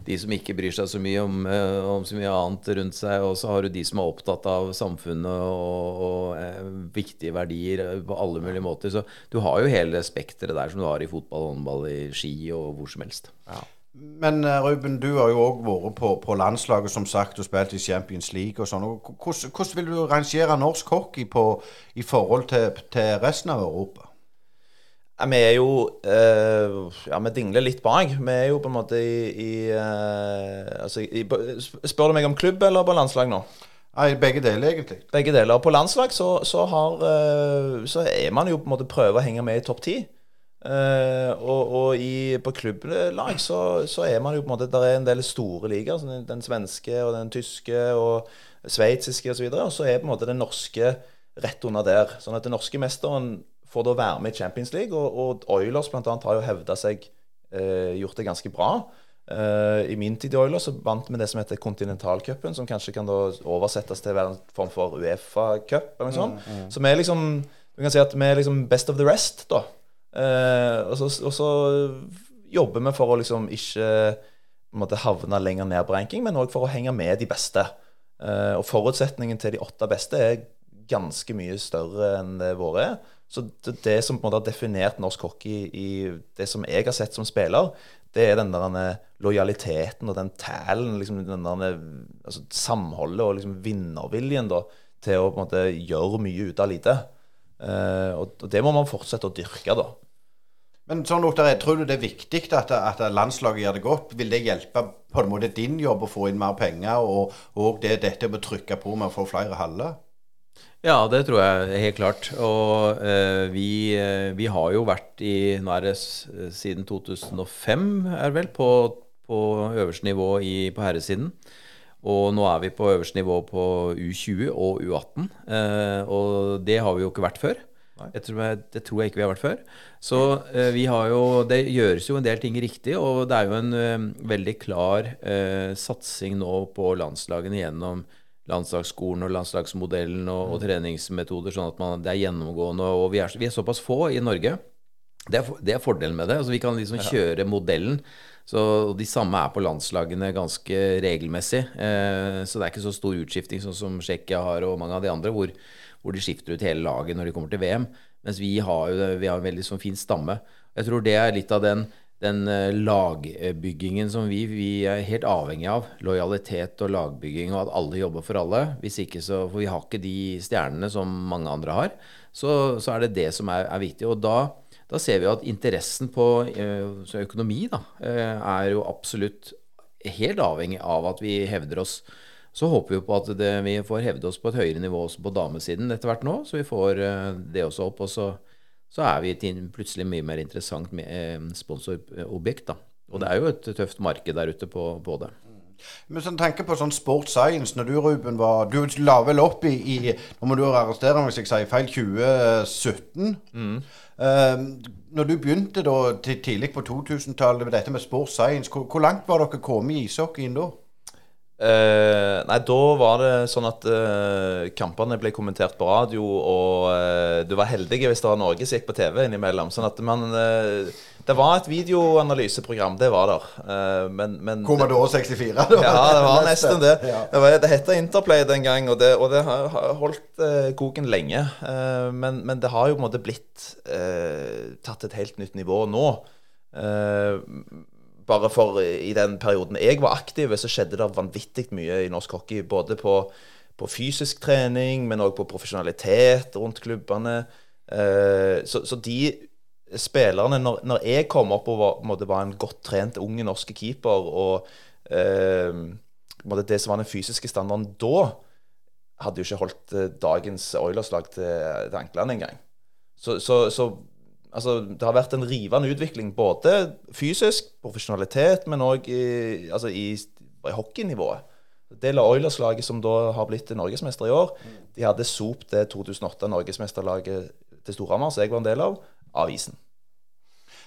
de som ikke bryr seg så mye om, eh, om så mye annet rundt seg, og så har du de som er opptatt av samfunnet og, og eh, viktige verdier eh, på alle mulige måter. Så du har jo hele spekteret der som du har i fotball, håndball, i ski og hvor som helst. Men Ruben, du har jo òg vært på, på landslaget, som sagt, og spilt i Champions League og sånn. Hvordan, hvordan vil du rangere norsk hockey på, i forhold til, til resten av Europa? Ja, vi er jo uh, Ja, vi dingler litt bak. Vi er jo på en måte i, i uh, Altså, i, spør du meg om klubb eller på landslag nå? Nei, begge deler, egentlig. Begge deler. På landslag så, så, har, uh, så er man jo på en måte prøve å henge med i topp ti. Og og i, på klubblag så, så er man jo på en måte Der er en del store ligaer. sånn Den svenske og den tyske og sveitsiske osv. Og, så og så er på en måte den norske rett under der. Sånn at den norske mesteren får da være med i Champions League. Og, og Oilers annet har jo hevda seg, eh, gjort det ganske bra. Eh, I min tid i Oilers så vant vi det som heter kontinentalcupen, som kanskje kan da oversettes til å være en form for Uefa-cup. eller noe sånt. Så vi er liksom du kan si at vi er liksom best of the rest, da. Eh, og, så, og så jobber vi for å liksom ikke måtte havne lenger ned på ranking, men òg for å henge med de beste. Eh, og forutsetningen til de åtte beste er ganske mye større enn det våre er. Så det, det som på en måte har definert norsk hockey i det som jeg har sett som spiller, det er den der lojaliteten og den tælen, liksom den der, altså, samholdet og liksom vinnerviljen da, til å på en måte gjøre mye ut av lite. Uh, og, det må man fortsette å dyrke, da. Men sånn, doktor, tror du det er viktig at, at, landslaget gjør det godt? Vil det hjelpe på en måte din jobb å få inn mer penger, og, og det, dette med å trykke på med å få flere haller? Ja, det tror jeg helt klart. Og eh, vi, eh, vi, har jo vært i Nå er siden 2005, er vel, på, på øverste nivå i, på herresiden. Og nå er vi på øverste nivå på U20 og U18. Eh, og det har vi jo ikke vært før. Jeg tror jeg, det tror jeg ikke vi har vært før. Så eh, vi har jo Det gjøres jo en del ting riktig, og det er jo en eh, veldig klar eh, satsing nå på landslagene gjennom landslagsskolen og landslagsmodellen og, og treningsmetoder, sånn at man, det er gjennomgående. Og vi er, vi er såpass få i Norge. Det er, det er, fordelen med det. altså Vi kan liksom kjøre modellen. Så De samme er på landslagene ganske regelmessig. Eh, så det er ikke så stor utskifting sånn som Tsjekkia har og mange av de andre, hvor, hvor, de skifter ut hele laget når de kommer til VM. Mens vi har jo vi har en veldig sånn fin stamme. Jeg tror det er litt av den den eh, lagbyggingen som vi, vi er helt avhengig av. Lojalitet og lagbygging, og at alle jobber for alle. Hvis ikke så, For vi har ikke de stjernene som mange andre har. Så, så er det det som er, er viktig. Og da, da, ser vi at interessen på uh, økonomi da, uh, er jo absolutt helt avhengig av at vi hevder oss. Så håper vi på at det, vi får hevde oss på et høyere nivå også på damesiden etter hvert nå, så vi får det også opp. og så så er vi plutselig mye mer interessant eh, sponsorobjekt. da. Og det er jo et tøft marked der ute på, på det. Men sånn tenker på sånn sports science, når du Ruben var Du la vel opp i, i Nå må du arrestere meg hvis jeg sier feil 2017. Mm. Um, når du begynte da tidlig på 2000-tallet med dette med sports science, hvor, hvor langt var dere kommet i ishockeyen da? Uh, nei, da var det sånn at uh, kampene ble kommentert på radio, og uh, du var heldig hvis det var Norge som gikk på TV innimellom. Sånn at man Det var et videoanalyseprogram, det var der. men, men Commodore 64? Da. (laughs) Ja, det var nesten det. Ja. Det, var, det hette Interplay den gang, og det, og det har holdt koken lenge. Men, men, det har jo på en måte blitt tatt et helt nytt nivå nå. Uh, bare for i den perioden jeg var aktiv, så skjedde det vanvittig mye i norsk hockey. Både på, på fysisk trening, men òg på profesjonalitet rundt klubbene. Eh, så, så, de spillerne når, når, jeg kom opp og var, måtte, var en godt trent unge norske keeper, og eh, det som var den fysiske standarden da, hadde jo ikke holdt eh, dagens Oilers-lag til, til anklene engang. Så, så, så Altså, det har vært en rivende utvikling både fysisk, profesjonalitet, men òg i, altså i, i hockeynivået. Det la Oilers-laget, som da har blitt norgesmester i år, de hadde sopt det 2008-norgesmesterlaget til Storhamar, som jeg var en del av, av isen.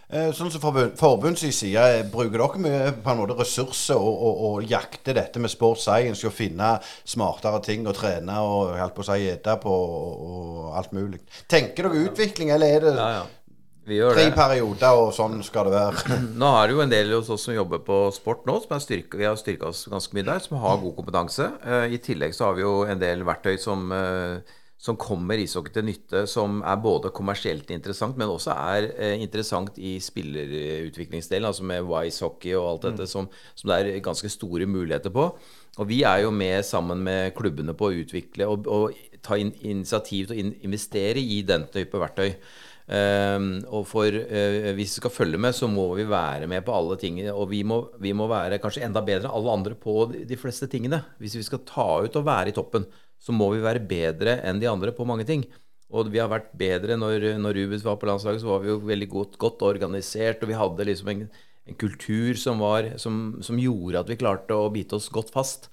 Eh, sånn som Forbunds side, eh, bruker dere mye på en måte ressurser og, og, og jakter dette med sports science å finne smartere ting å trene og holdt på å si ete på og, og, alt mulig. Tenker dere utvikling, eller er det ja, ja. Vi gjør Tre det. perioder, og sånn skal det være. (clears throat) Nå er det jo en del hos oss som jobber på sport nå, som er styrke, vi har styrka oss ganske mye der, som har god kompetanse. Uh, I tillegg så har vi jo en del verktøy som, uh, som kommer ishockey til nytte, som er både kommersielt interessant, men også er uh, interessant i spillerutviklingsdelen, altså med Wise Hockey og alt dette, mm. som, som, det er ganske store muligheter på. Og vi er jo med sammen med klubbene på å utvikle og, og ta in initiativ til å investere i den type verktøy. Um, og for uh, Hvis vi skal følge med, så må vi være med på alle tingene. Og vi må, vi må være kanskje enda bedre enn alle andre på de, fleste tingene. Hvis vi skal ta ut og være i toppen, så må vi være bedre enn de andre på mange ting. Og vi har vært bedre når, når Rubens var på landslaget, så var vi jo veldig godt, godt organisert. Og vi hadde liksom en, en kultur som, var, som, som gjorde at vi klarte å bite oss godt fast.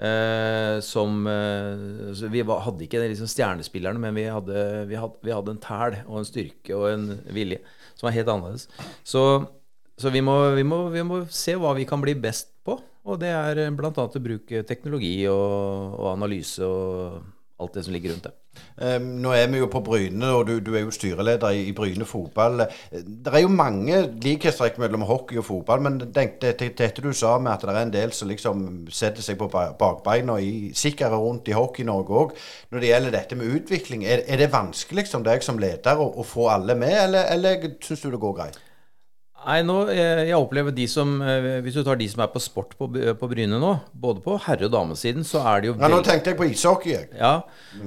Eh, som eh, Vi var, hadde ikke liksom stjernespillerne, men vi hadde, vi, hadde, vi hadde, en tæl og en styrke og en vilje som var helt annerledes. Så, så vi, må, vi, må, vi, må, se hva vi kan bli best på. Og det er bl.a. å bruke teknologi og, og, analyse og alt det som ligger rundt det. Um, nå er vi jo på Bryne, og du, du er jo styreleder i, i, Bryne fotball. Det er jo mange likhetstrekk mellom hockey og fotball, men dette det, det, du sa med at det er en del som liksom setter seg på bakbeina i, sikkert rundt i Hockey-Norge òg. Når det gjelder dette med utvikling, er, er det vanskelig som deg som leder å, å få alle med, eller, eller syns du det går greit? Nei, nå, jeg, jeg, opplever de som eh, Hvis du tar de som er på sport på, på Bryne nå, både på herre- og damesiden, så er det jo Ja, Nå tenkte jeg på ishockey, jeg. Ja,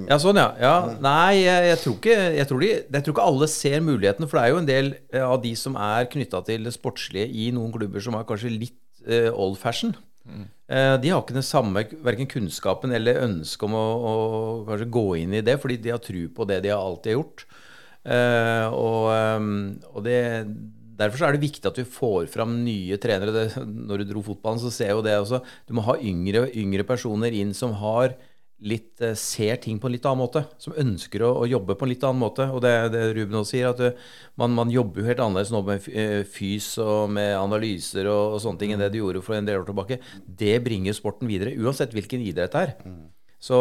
ja sånn, ja. ja. Nei, jeg, jeg, tror ikke, jeg, tror de, jeg tror ikke alle ser mulighetene. For det er jo en del eh, av de som er knytta til det sportslige i noen klubber som er kanskje litt uh, old fashion. Mm. Uh, de har ikke den samme verken kunnskapen eller ønske om å, å, kanskje gå inn i det, fordi de har tro på det de har alltid gjort. Uh, og, um, og det Derfor er det viktig at du får fram nye trenere. Det, når du dro fotballen, så ser jeg jo det også. Du må ha yngre, yngre personer inn som har litt, eh, ser ting på en litt annen måte. Som ønsker å, å jobbe på en litt annen måte. Og det, det Ruben også sier, at du, eh, man, man, jobber jo helt annerledes nå med eh, fys og med analyser og, og, sånne ting enn det du gjorde for en del år tilbake. Det bringer sporten videre, uansett hvilken idrett det er. Så,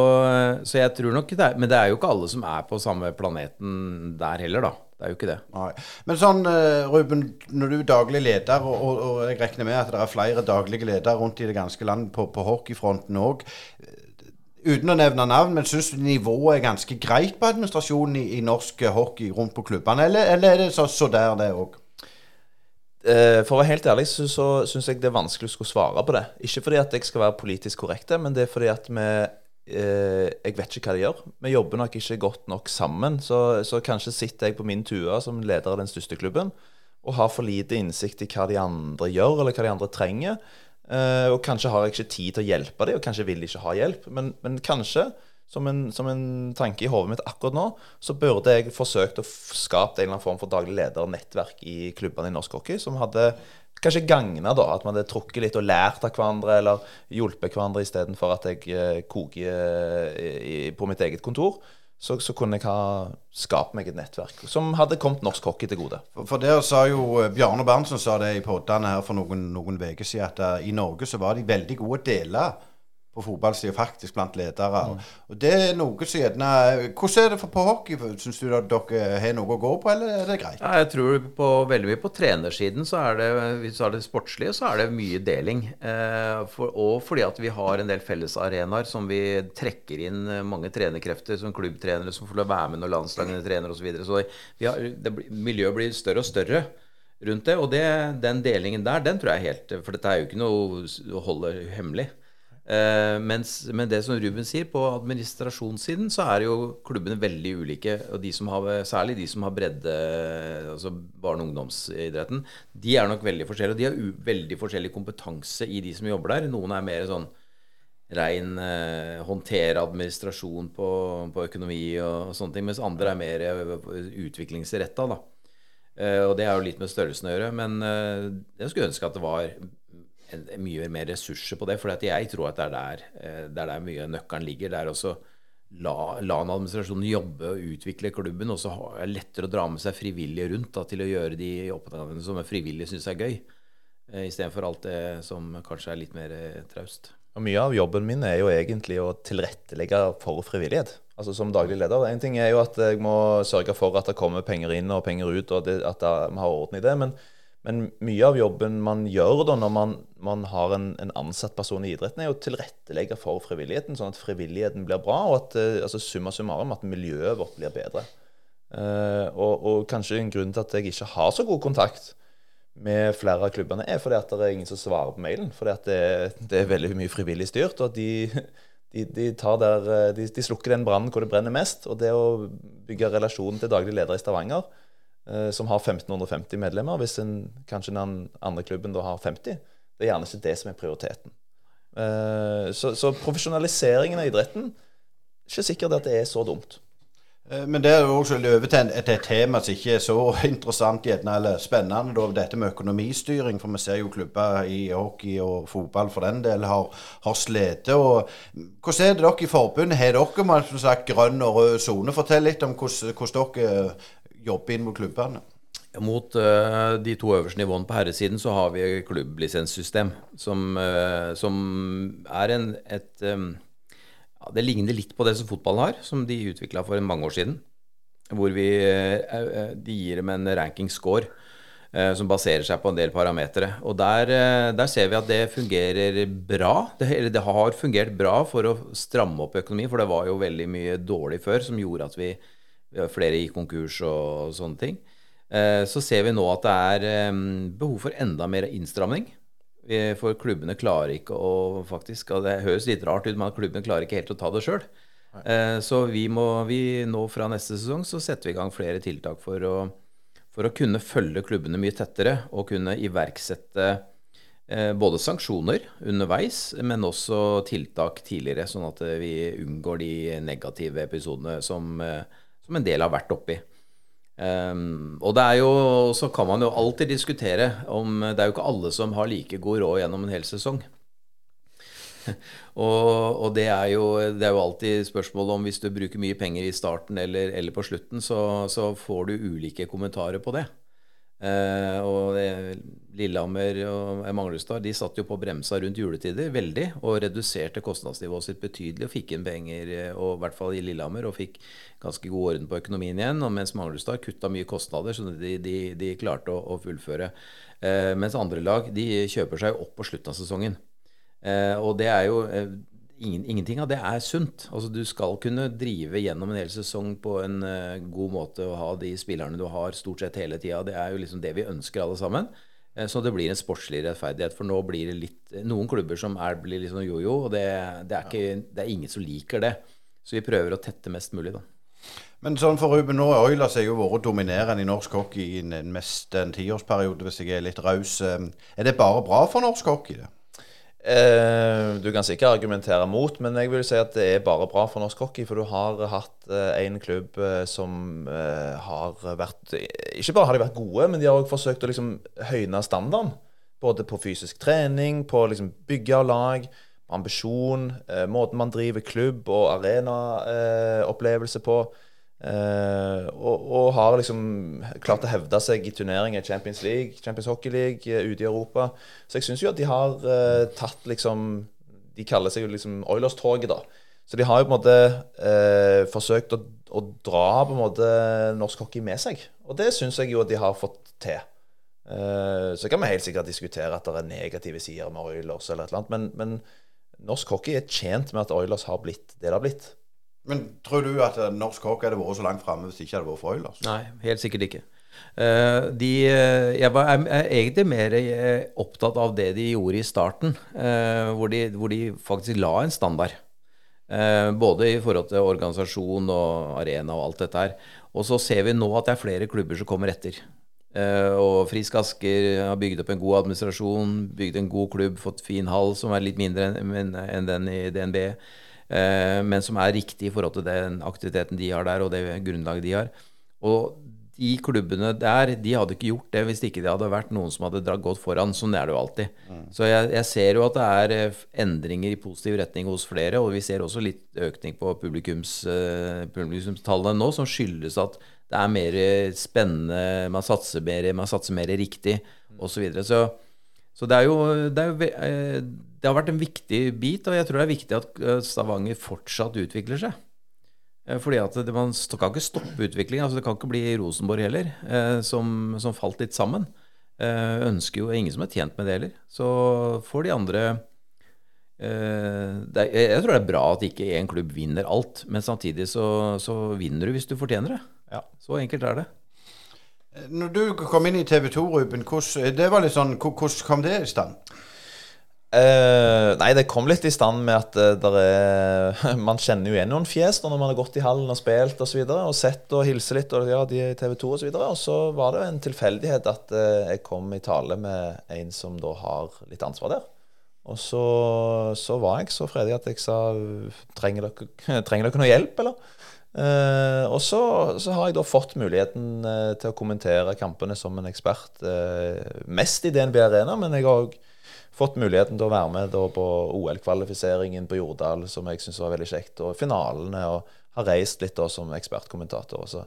så, jeg tror nok det er Men det er jo ikke alle som er på samme planeten der heller, da. Det er jo ikke det. Nei. Men sånn, eh, Ruben, når du er daglig leder, og, og, og, jeg regner med at det er flere daglige ledere rundt i det ganske land på, på hockeyfronten òg. Uten å nevne navn, men syns du nivået er ganske greit på administrasjonen i, i norsk hockey rundt på klubbene, eller, eller er det så, så der, det òg? Eh, for å være helt ærlig så, så syns jeg det er vanskelig å skulle svare på det. Ikke fordi at jeg skal være politisk korrekt, men det er fordi at vi eh, jeg vet ikke hva de gjør. Vi jobber nok ikke godt nok sammen. Så, så kanskje sitter jeg på min tue som leder av den største klubben og har for lite innsikt i hva de andre gjør, eller hva de andre trenger. Eh, og kanskje har jeg ikke tid til å hjelpe dem, og kanskje vil de ikke ha hjelp. Men, men kanskje, som en, som en, tanke i hodet mitt akkurat nå, så burde jeg forsøkt å skape en eller annen form for daglig leder-nettverk i klubbene i norsk hockey, som hadde kanskje gagna da, at man hadde trukket litt og lært av hverandre, eller hjulpet hverandre istedenfor at jeg eh, koker eh, på mitt eget kontor. Så, så, kunne jeg ha skapt meg et nettverk som hadde kommet norsk hockey til gode. For, der sa jo eh, Bjarne Berntsen sa det i poddene her for noen uker siden, at i Norge så var de veldig gode deler på fotballsida, faktisk blant ledere. Mm. Og det er noe som gjerne Hvordan er det på hockey? Syns du at dere har noe å gå på, eller er det greit? Ja, jeg tror på, veldig mye på trenersiden så er det hvis det sportslige, så er det mye deling. Eh, for, og fordi at vi har en del fellesarenaer som vi trekker inn mange trenerkrefter som klubbtrenere som får være med når landslagene trener osv. Så, videre. så har, det, miljøet blir større og større rundt det. Og det, den delingen der, den tror jeg helt For dette er jo ikke noe å holde hemmelig. Uh, mens, men det som Ruben sier, på administrasjonssiden så er jo klubbene veldig ulike. Og de har, særlig de som har bredde, altså barne- og ungdomsidretten, de er nok veldig forskjellige. Og de har veldig forskjellig kompetanse i de som jobber der. Noen er mer sånn rein uh, håndtere administrasjon på, på, økonomi og, og, sånne ting, mens andre er mer uh, utviklingsretta, da. Uh, og det er jo litt med størrelsen å gjøre. Men jeg skulle ønske at det var mye mer ressurser på det. For jeg tror at det er der, eh, det er der mye nøkkelen ligger. Det er også la, la en administrasjon jobbe og utvikle klubben, og så er det lettere å dra med seg frivillige rundt da, til å gjøre de oppgavene som frivillige syns er gøy, eh, istedenfor alt det som kanskje er litt mer eh, traust. Og Mye av jobben min er jo egentlig å tilrettelegge for frivillighet. Altså Som daglig leder. En ting er jo at jeg må sørge for at det kommer penger inn og penger ut, og det, at vi har orden i det. men men mye av jobben man gjør da når man, man har en, en, ansatt person i idretten, er å tilrettelegge for frivilligheten, sånn at frivilligheten blir bra, og at eh, altså summa summarum at miljøet vårt blir bedre. Uh, og, og, kanskje en grunn til at jeg ikke har så god kontakt med flere av klubbene, er fordi at det er ingen som svarer på mailen. Fordi at det, det er veldig mye frivillig styrt. og de, de, de, der, eh, de, de slukker den brannen hvor det brenner mest. Og det å bygge relasjon til daglig leder i Stavanger som har 1550 medlemmer, hvis en, kanskje den andre klubben da har 50. Det er gjerne ikke det som er prioriteten. Eh, så, så profesjonaliseringen av idretten ikke sikkert at det er så dumt. Eh, men det er jo også over til et, tema som ikke er så (laughs) interessant eller spennende, dette med økonomistyring. For vi ser jo klubber i hockey og fotball for den del har, har slitt. Hvordan er det dere i forbundet? Har dere som sagt, grønn og rød sone? Fortell litt om hvordan, hvordan dere jobbe inn mot klubbene? Mot uh, de to øverste nivåene på herresiden så har vi klubblisenssystem, som, uh, som er en, et um, ja, Det ligner litt på det som fotballen har, som de utvikla for mange år siden. Hvor vi, uh, de gir dem en ranking-score eh, som baserer seg på en del parametere. Og der, der, ser vi at det fungerer bra. Det, eller det har fungert bra for å stramme opp økonomien, for det var jo veldig mye dårlig før som gjorde at vi, flere gikk konkurs og, sånne ting. Så ser vi nå at det er behov for enda mer innstramning. For klubbene klarer ikke å faktisk og Det høres litt rart ut, men klubbene klarer ikke helt å ta det sjøl. Eh, så vi må vi nå fra neste sesong så setter vi i gang flere tiltak for å, for å kunne følge klubbene mye tettere og kunne iverksette eh, både sanksjoner underveis, men også tiltak tidligere, sånn at vi unngår de negative episodene som, eh, som en del har vært oppi. Um, og det er jo, så kan man jo alltid diskutere om Det er jo ikke alle som har like god råd gjennom en hel sesong. (laughs) og, og det, er jo, det, er jo, alltid spørsmålet om hvis du bruker mye penger i starten eller, eller på slutten, så, så, får du ulike kommentarer på det. Uh, og Lillehammer og Manglerudstad de satt jo på bremsa rundt juletider veldig og reduserte kostnadsnivået sitt betydelig og fikk inn penger, eh, og, i hvert fall i Lillehammer, og fikk ganske god orden på økonomien igjen. og Mens Manglerudstad kutta mye kostnader, så de, de, de klarte å, å fullføre. Eh, mens andre lag de kjøper seg opp på slutten av sesongen. Eh, og det er jo eh, ingen, Ingenting av det er sunt. Altså Du skal kunne drive gjennom en hel sesong på en uh, god måte og ha de spillerne du har stort sett hele tida. Det er jo liksom det vi ønsker alle sammen. Eh, så det blir en sportslig rettferdighet. For nå blir det litt noen klubber som er, blir litt sånn jojo, og det, det, er ikke, det, er ingen som liker det. Så vi prøver å tette mest mulig, da. Men sånn for Ruben, nå Oilers har jo vært dominerende i norsk hockey i en, mest en tiårsperiode, hvis jeg er litt raus. Eh, er det bare bra for norsk hockey? det? Eh, du kan sikkert argumentere mot, men jeg vil si at det er bare bra for norsk hockey. For du har hatt eh, klubb eh, som har vært Ikke bare har de vært gode, men de har også forsøkt å liksom høyne standarden. Både på fysisk trening, på liksom bygge av lag, ambisjon, måten man driver klubb og arenaopplevelse på. Uh, og, og, har liksom klart å hevde seg i turneringer Champions League, Champions Hockey League, uh, ute i Europa. Så jeg syns jo at de har uh, tatt liksom De kaller seg jo liksom Oilers-toget, da. Så de har jo på en måte forsøkt å, å, dra på en måte norsk hockey med seg. Og det syns jeg jo at de har fått til. så kan vi helt sikkert diskutere at det er negative sider med Oilers eller et eller annet, men, men norsk hockey er tjent med at Oilers har blitt det det har blitt. Men tror du at eh, norsk hockey hadde vært så langt framme hvis det ikke hadde vært for Oilers? Nei, helt sikkert ikke. Uh, de, uh, jeg var er, er egentlig mer uh, opptatt av det de gjorde i starten, hvor de, hvor, de, faktisk la en standard. både i forhold til organisasjon og arena og alt dette her. Og så ser vi nå at det er flere klubber som kommer etter. og Frisk Asker har bygd opp en god administrasjon, bygd en god klubb, fått fin hall som er litt mindre enn en den i DNB. Eh, men som er riktig i forhold til den aktiviteten de har der, og det grunnlaget de har. Og de klubbene der de hadde ikke gjort det hvis ikke det hadde vært noen som hadde godt foran. Sånn er det jo alltid. Mm. Så jeg, jeg, ser jo at det er eh, endringer i positiv retning hos flere, og vi ser også litt økning på publikums, uh, publikumstallene nå, som skyldes at det er mer spennende, man satser mer, man satser mer riktig, osv. Så, videre. så så det er jo, det er jo det har vært en viktig bit, og jeg tror det er viktig at eh, Stavanger fortsatt utvikler seg. Eh, fordi at det, Man kan ikke stoppe utviklingen. Altså det kan ikke bli Rosenborg heller, eh, som, som, falt litt sammen. ønsker jo ingen som er tjent med det heller. Så får de andre det, Jeg tror det er bra at ikke én klubb vinner alt, men samtidig så, så, vinner du hvis du fortjener det. Ja. Så enkelt er det. Når du kom inn i TV 2, Ruben, hvordan, det var litt sånn, hvordan kom det i stand? Uh, nei, det kom litt i stand med at uh, er, (laughs) Man kjenner jo igjen noen fjes når man har gått i hallen og spilt. Og, så videre, og sett og hilse litt, og ja, de er i TV 2 osv. Og, så og så var det en tilfeldighet at uh, jeg kom i tale med en som da har litt ansvar der. Og så, så var jeg så fredig at jeg sa trenger dere, (laughs) trenger dere noe hjelp, eller? og så, så, har jeg da fått muligheten til å kommentere kampene som en ekspert. mest i DNB Arena, men jeg har òg fått muligheten til å være med på OL-kvalifiseringen på Jordal, som jeg syns var veldig kjekt, og finalene, og har reist litt da som ekspertkommentator. også.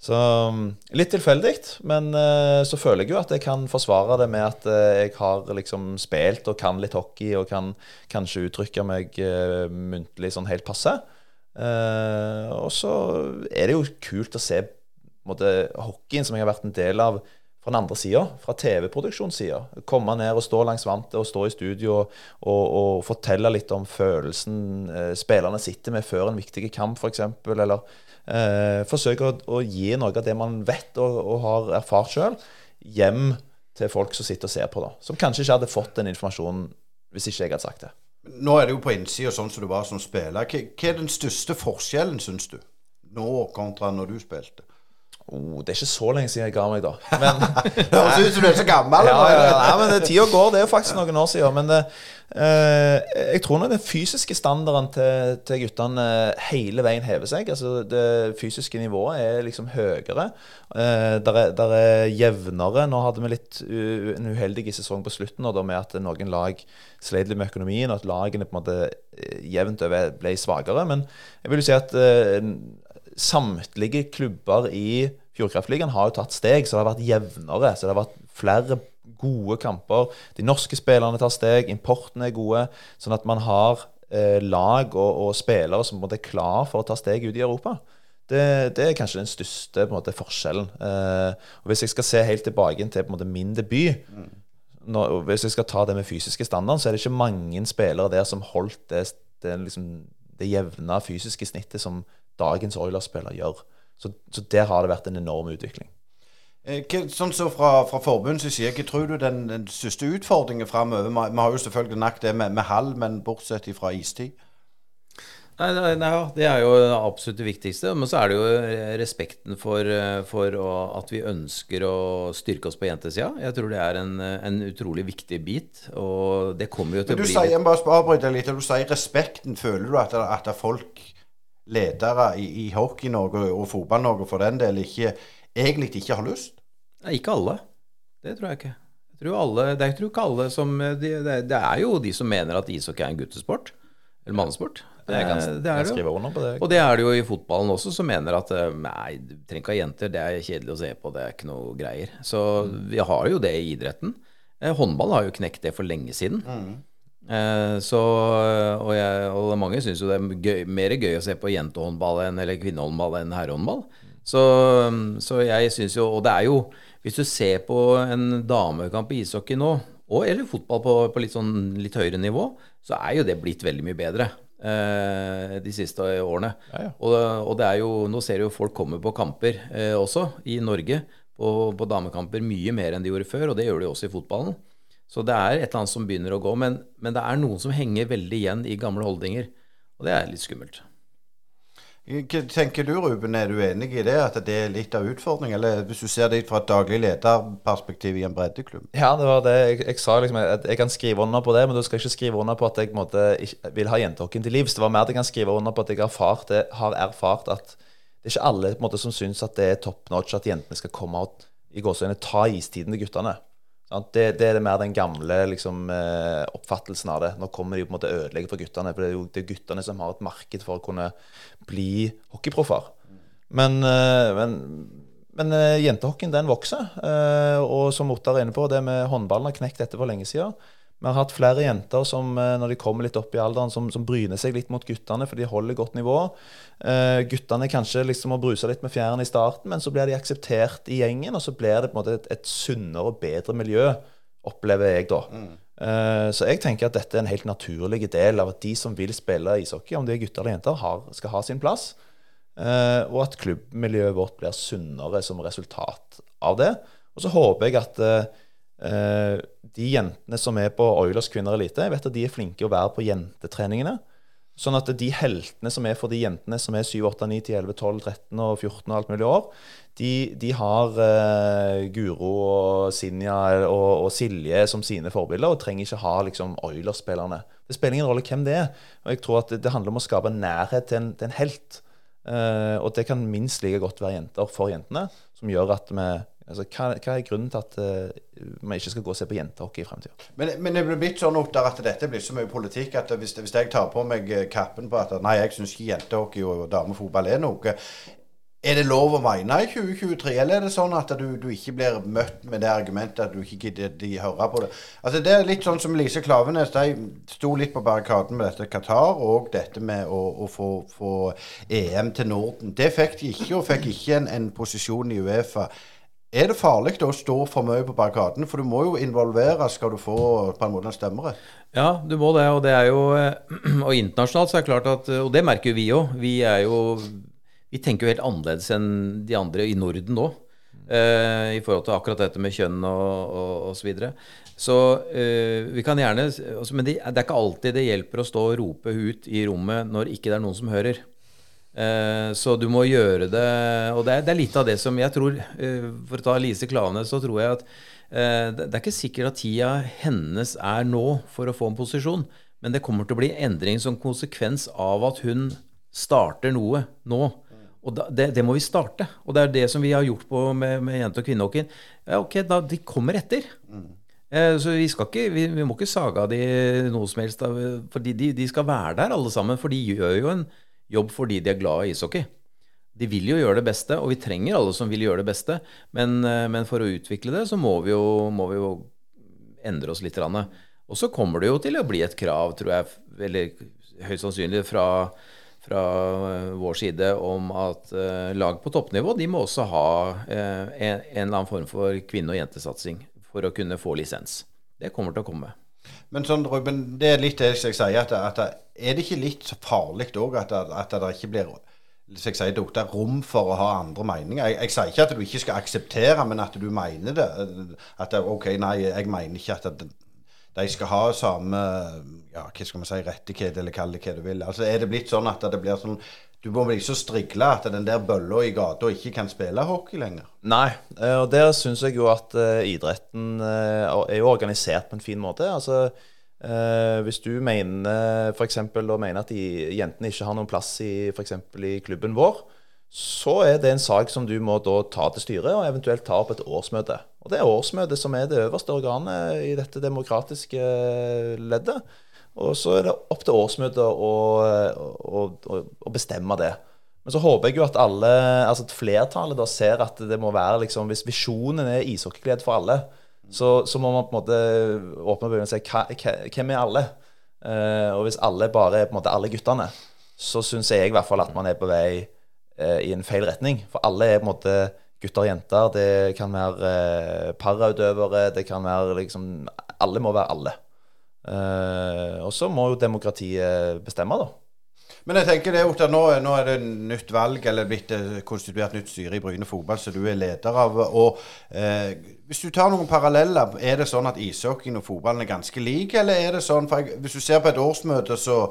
Så mm, litt tilfeldig, men uh, så føler jeg jo at jeg kan forsvare det med at uh, jeg har liksom spilt og kan litt hockey og kan kanskje uttrykke meg uh, muntlig sånn helt passe. og så er det jo kult å se måte, hockeyen som jeg har vært en del av fra den andre sida, fra TV-produksjonssida. Komme ned og stå langs vantet og stå i studio og, og, og fortelle litt om følelsen spillerne sitter med før en viktig kamp, f.eks. Eller eh, forsøke å, å, gi noe av det man vet og, og har erfart sjøl, hjem til folk som sitter og ser på, da. Som kanskje ikke hadde fått den informasjonen hvis ikke jeg hadde sagt det. Nå er det jo på innsida sånn som du var som spiller. Hva, hva er den største forskjellen, syns du, nå kontra når du spilte? Oh, det er ikke så lenge siden jeg ga meg, da. (laughs) Men, høres ut som du er så gammel. Ja, ja, ja, nei, men Tida går. Det er jo faktisk noen år siden. Men det, eh, jeg tror nok den fysiske standarden til, til, guttene hele veien hever seg. Altså Det fysiske nivået er liksom høyere. Eh, der, er, der er jevnere. Nå hadde vi litt uh, en uheldig sesong på slutten og da, med at noen lag sleit litt med økonomien, og at lagene på en måte eh, jevnt over ble svakere. Men jeg vil jo si at eh, samtlige klubber i Fjordkraftligaen har jo tatt steg, så det har vært jevnere. Så det har vært flere gode kamper. De norske spillerne tar steg, importene er gode. Sånn at man har eh, lag og, og, spillere som er klar for å ta steg ut i Europa. Det, det er kanskje den største måte, forskjellen. Eh, Hvis jeg skal se helt tilbake til måte, min debut mm. når, Hvis jeg skal ta det med fysiske standard, så er det ikke mange spillere der som holdt det, det, liksom, det jevne fysiske snittet som dagens Oilers-spiller gjør. Så, så, der har det vært en enorm utvikling. Eh, sånn så Fra, fra forbundets side, hva tror du den, den største utfordringen framover? Vi, har jo selvfølgelig nakt det med, med hall, men bortsett fra istid? Nei, nei, nei, Det er jo absolutt det viktigste. Men så er det jo respekten for, for å, at vi ønsker å styrke oss på jentesida. Jeg tror det er en, en, utrolig viktig bit. Og det kommer jo til å bli Du sier, Jeg bare avbryter litt. Du sier respekten. Føler du at, at folk ledere i, i Hockey-Norge og Fotball-Norge for den del ikke, egentlig ikke har lyst? Nei, ikke alle. Det tror jeg ikke. Jeg tror alle, det er ikke alle som det, det, er jo de som mener at ishockey er en guttesport. Eller mannesport. Det, jeg det er det jo. Og det er det jo i fotballen også, som mener at eh, nei, du trenger ikke ha jenter, det er kjedelig å se på, det er ikke noe greier. Så mm. vi har jo det i idretten. Eh, håndball har jo knekt det for lenge siden. Mm. Eh, så, og, jeg, og mange syns jo det er gøy, mer gøy å se på jentehåndball enn, eller kvinnehåndball enn herrehåndball. Så, så jeg syns jo Og det er jo Hvis du ser på en damekamp i ishockey nå, og eller fotball på, på litt, sånn, litt høyere nivå, så er jo det blitt veldig mye bedre. Eh, de siste årene. Ja, ja. Og, og, det er jo Nå ser du jo folk komme på kamper eh, også i Norge, på, på, damekamper, mye mer enn de gjorde før, og det gjør de også i fotballen. Så det er et eller annet som begynner å gå. Men, men, det er noen som henger veldig igjen i gamle holdninger. Og det er litt skummelt. Hva tenker du, Ruben? Er du enig i det? At det er litt av utfordringen? Eller hvis du ser det fra et daglig lederperspektiv i en breddeklubb? Ja, det var det jeg, jeg sa. liksom at Jeg kan skrive under på det, men du skal ikke skrive under på at jeg måte, vil ha jentehockeyen til livs. Det var mer at jeg kan skrive under på at jeg har erfart, har erfart at det er ikke alle måte, som syns at det er top notch at jentene skal komme og i gåsøgne ta istiden til guttene. Det, det, er mer den gamle liksom, eh, oppfattelsen av det. Nå kommer de på en måte ødelegge for guttene. For det er jo det er guttene som har et marked for å kunne bli hockeyproffer. Men, eh, men, men eh, jentehockeyen den vokser. Og som Ottar er inne på, det med håndballen har knekt dette for lenge siden. Vi har hatt flere jenter som eh, når de kommer litt opp i alderen, som, som bryner seg litt mot guttene, for de holder godt nivå. Uh, guttene kanskje liksom må bruse litt med fjærene i starten, men så blir de akseptert i gjengen, og så blir det på en måte et, et sunnere og bedre miljø, opplever jeg da. Mm. Uh, så jeg tenker at dette er en helt naturlig del av at de som vil spille ishockey, om de er gutter eller jenter, har, skal ha sin plass. Uh, og at klubbmiljøet vårt blir sunnere som resultat av det. Og så håper jeg at de jentene som er på Oilers kvinner elite, jeg vet at de er flinke å være på jentetreningene. Sånn at de heltene som er for de jentene som er 7, 8, 9, 10, 11, 12, 13 og 14 og alt mulig år, de, de har uh, Guro og Sinja og, og, Silje som sine forbilder, og trenger ikke ha liksom, Oilers-spillerne. Det spiller ingen rolle hvem det er. Og jeg tror at det, det handler om å skape nærhet til en, til en helt. Uh, og det kan minst like godt være jenter for jentene, som gjør at vi Altså, hva, hva, er grunnen til at vi ikke skal gå og se på jentehockey i fremtiden? Men, men det blir blitt sånn at dette blir så mye politikk at hvis, hvis jeg tar på meg eh, kappen på at nei, jeg syns ikke jentehockey og damefotball er noe Er det lov å mene i 2023, eller er det sånn at du, du ikke blir møtt med det argumentet at du ikke gidder de høre på det? Altså Det er litt sånn som Lise Klavenes. De sto litt på barrikaden med dette Qatar og dette med å, å få, få, EM til Norden. Det fikk de ikke, og fikk ikke en, en posisjon i Uefa. Er det farlig å stå for mye på barrikaden? For du må jo involvere skal du få på en måte en stemmerett. Ja, du må det. Og det er jo (clears throat) Og internasjonalt så er det klart at Og det merker vi òg. Vi jo vi tenker jo helt annerledes enn de andre i Norden nå. Uh, I forhold til akkurat dette med kjønn og, og så videre. Så uh, vi kan gjerne altså, Men det, det, er ikke alltid det hjelper å stå og rope ut i rommet når ikke det er noen som hører. Uh, så du må gjøre det Og det er, det er, litt av det som jeg tror For å ta Lise Klane, så tror jeg at det, det er ikke sikkert at tida hennes er nå for å få en posisjon. Men det kommer til å bli endring som konsekvens av at hun starter noe nå. Og da, det, det, må vi starte. Og det er det som vi har gjort med, med jente- og kvinnehockeyen. Ja, ok, da, De kommer etter. Eh, så vi, ikke, vi, vi, må ikke sage av de noe som helst. For de, de, skal være der alle sammen. For de gjør jo en jobb fordi de er glad i ishockey. De vil jo gjøre det beste, og vi trenger alle som vil gjøre det beste. Men, eh, men for å utvikle det, så må vi jo, må vi jo endre oss litt. Og så kommer det jo til å bli et krav, tror jeg, eller høyst sannsynlig fra fra eh, vår side om at uh, lag på toppnivå de må også ha en, en, eller annen form for kvinne- og jentesatsing for å kunne få lisens. Det kommer til å komme. Men sånn, Ruben, det er litt det jeg sier, at, at er det ikke litt farlig òg at, at, det ikke blir jeg sier, det rom for å ha andre meninger. Jeg, jeg, sier ikke at du ikke skal akseptere, men at du mener det. At OK, nei, jeg mener ikke at de skal ha samme ja, hva skal man si, rettighet, eller kall det hva du vil. Altså Er det blitt sånn at det blir sånn du må bli så strigla at den der bølla i gata ikke kan spille hockey lenger. Nei, eh, og der syns jeg jo at uh, idretten uh, er jo organisert på en fin måte. Altså, Hvis du mener og mener at jentene ikke har noen plass i f.eks. i klubben vår, så er det en sak som du må da ta til styret, og eventuelt ta opp et årsmøte. Og det er årsmøtet som er det øverste organet i dette demokratiske leddet. Og så er det opp til årsmøtet å, å, å, å, bestemme det. Men så håper jeg jo at alle, altså at flertallet da ser at det må være liksom Hvis visjonen er ishockeyglede for alle, så, så, må man på en måte åpne øynene og si hvem er alle? Eh, og hvis alle bare er på en måte alle guttene, så syns jeg i hvert fall at man er på vei eh, i en feil retning. For alle er på en måte gutter og jenter. Det kan være eh, parautøvere. Det kan være liksom Alle må være alle. Eh, og så må jo demokratiet bestemme, da. Men jeg tenker det, Otta, nå, nå, er det nytt valg, eller blitt eh, konstituert nytt styre i Bryne fotball, som du er leder av. og eh, Hvis du tar noen paralleller, er det sånn at ishockeyen og fotballen er ganske like, eller er det sånn for jeg, Hvis du ser på et årsmøte, så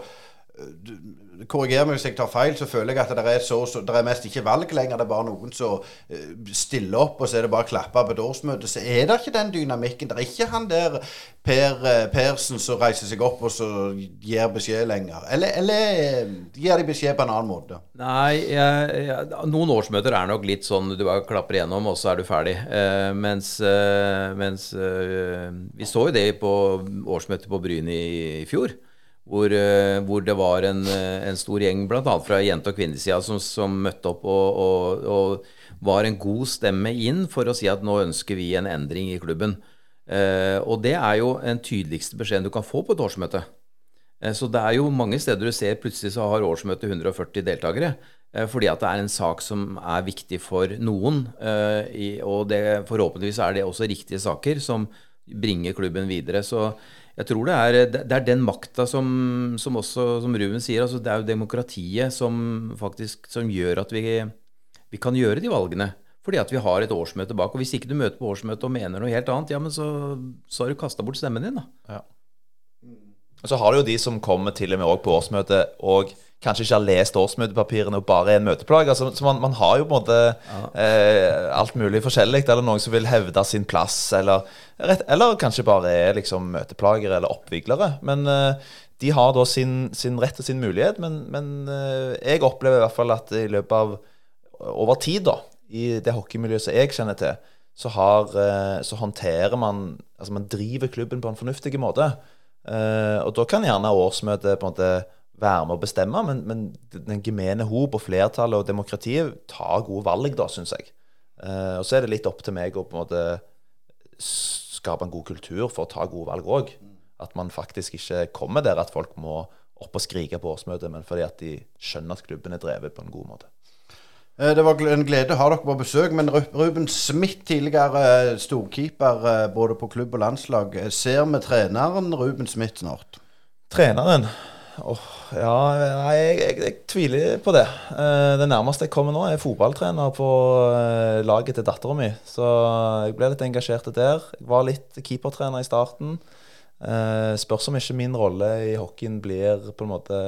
Korriger meg hvis jeg tar feil, så føler jeg at det er, så, så, det er mest ikke valg lenger. Det er bare noen som uh, stiller opp, og så er det bare å klappe på et årsmøte. Så er det ikke den dynamikken. Det er ikke han der Per uh, Persen som reiser seg opp og så gir beskjed lenger. Eller, eller uh, gir de beskjed på en annen måte? Nei, jeg, jeg, noen årsmøter er nok litt sånn du bare klapper igjennom, og så er du ferdig. mens, mens vi så jo det på årsmøtet på Bryn i, i fjor. Hvor, eh, hvor, det var en, eh, en stor gjeng bl.a. fra jente- og kvinnesida som, som, møtte opp og, og, og, var en god stemme inn for å si at nå ønsker vi en endring i klubben. Eh, og det er jo den tydeligste beskjeden du kan få på et årsmøte. Eh, så det er jo mange steder du ser plutselig så har årsmøtet 140 deltakere. Eh, fordi at det er en sak som er viktig for noen. Eh, i, og det, forhåpentligvis er det også riktige saker som bringer klubben videre. Så jeg tror det er, det er den makta som, som, også, som Ruben sier, altså det er jo demokratiet som faktisk som gjør at vi, vi kan gjøre de valgene. Fordi at vi har et årsmøte bak. Og hvis ikke du møter på årsmøtet og mener noe helt annet, ja, men så, så har du kasta bort stemmen din, da. Ja. Og så har du jo de som kommer til og med òg på årsmøtet og kanskje ikke har lest årsmøtepapirene og bare er en møteplager. Så, så man, man, har jo på en måte ja. eh, alt mulig forskjellig. Eller noen som vil hevde sin plass, eller, eller kanskje bare er liksom møteplagere eller oppviglere. Men eh, de har da sin, sin, rett og sin mulighet. Men, men eh, jeg opplever i hvert fall at i løpet av over tid, da, i det hockeymiljøet som jeg kjenner til, så, har, eh, så håndterer man Altså man driver klubben på en fornuftig måte. Eh, og da kan gjerne årsmøtet på en måte være med å bestemme, men, men den gemene hop og flertallet og demokratiet tar gode valg, da, syns jeg. Uh, og så er det litt opp til meg å på en måte skape en god kultur for å ta gode valg òg. At man faktisk ikke kommer der at folk må opp og skrike på årsmøtet, men fordi at de skjønner at klubben er drevet på en god måte. Eh, Det var en glede å ha dere på besøk, men Ruben Smith, tidligere eh, storkeeper både på klubb og landslag, ser vi treneren Ruben Smith snart? Treneren Åh, ja, nei, jeg, jeg, jeg tviler på det. Eh, det nærmeste jeg kommer nå, er fotballtrener på eh, laget til dattera mi. Så jeg ble litt engasjert der. Jeg var litt keepertrener i starten. Eh, spørs om ikke min rolle i hockeyen blir på en måte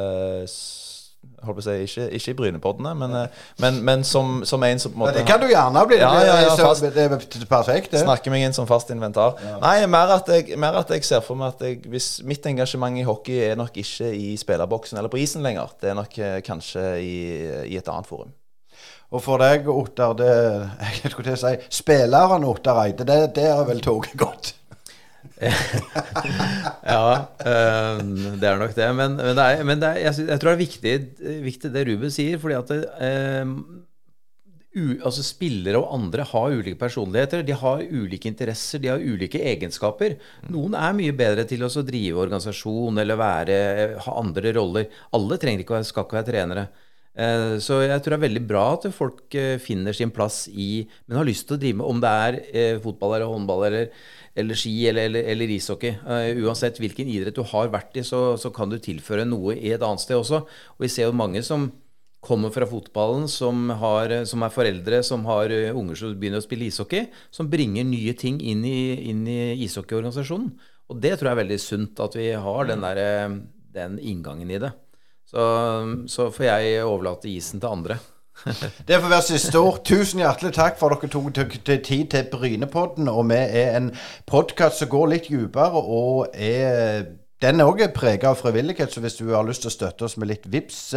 holdt på å si, ikke, ikke i Brynepoddene, men, eh, men, men som, som en som på en måte, måte det kan du gjerne bli. Ja, ja, ja, fast. det er perfekt, det. Snakker meg inn som fast inventar. Nei, mer at, jeg, mer at jeg ser for meg at jeg, hvis mitt engasjement i hockey er nok ikke i spillerboksen eller på isen lenger. Det er nok eh, kanskje i, i et annet forum. Og for deg, Ottar, det (laughs) jeg skulle til å si, spilleren Ottar Eide, det, det er vel toget gått? (laughs) Ja, eh, det er nok det. Men, men, det er, men det er, jeg, jeg tror det er viktig, viktig det Ruben sier. fordi at eh, u, altså Spillere og andre har ulike personligheter. De har ulike interesser, de har ulike egenskaper. Noen er mye bedre til å drive organisasjon eller være, ha andre roller. Alle trenger ikke skal ikke være trenere. Eh, Så jeg tror det er veldig bra at folk eh, finner sin plass i Men har lyst til å drive med om det er eh, fotball eller håndball eller, eller ski eller, eller, eller ishockey. Uh, Uansett hvilken idrett du har vært i, så, så kan du tilføre noe i et annet sted også. Og vi ser jo mange som kommer fra fotballen, som, har, som er foreldre som har eh, unger som begynner å spille ishockey, som bringer nye ting inn i, i ishockeyorganisasjonen. Og det tror jeg er veldig sunt, at vi har den, der, eh, den inngangen i det. Så, så får jeg overlate isen til andre. (laughs) Det får være siste ord. Tusen hjertelig takk for at dere tok tok tid til Brynepodden. Og vi er en podkast som går litt dypere, og er den er òg prega av frivillighet, så hvis du har lyst til å støtte oss med litt VIPs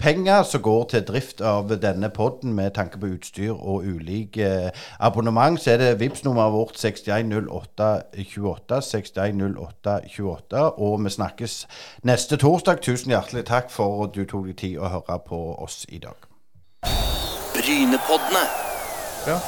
penger, som går til drift av denne podden med tanke på utstyr og ulike eh, abonnement, så er det vips nummeret vårt 610828. 610828. Og vi snakkes neste torsdag. Tusen hjertelig takk for at du tok deg tid å høre på oss i dag. Brynepoddene. Ja.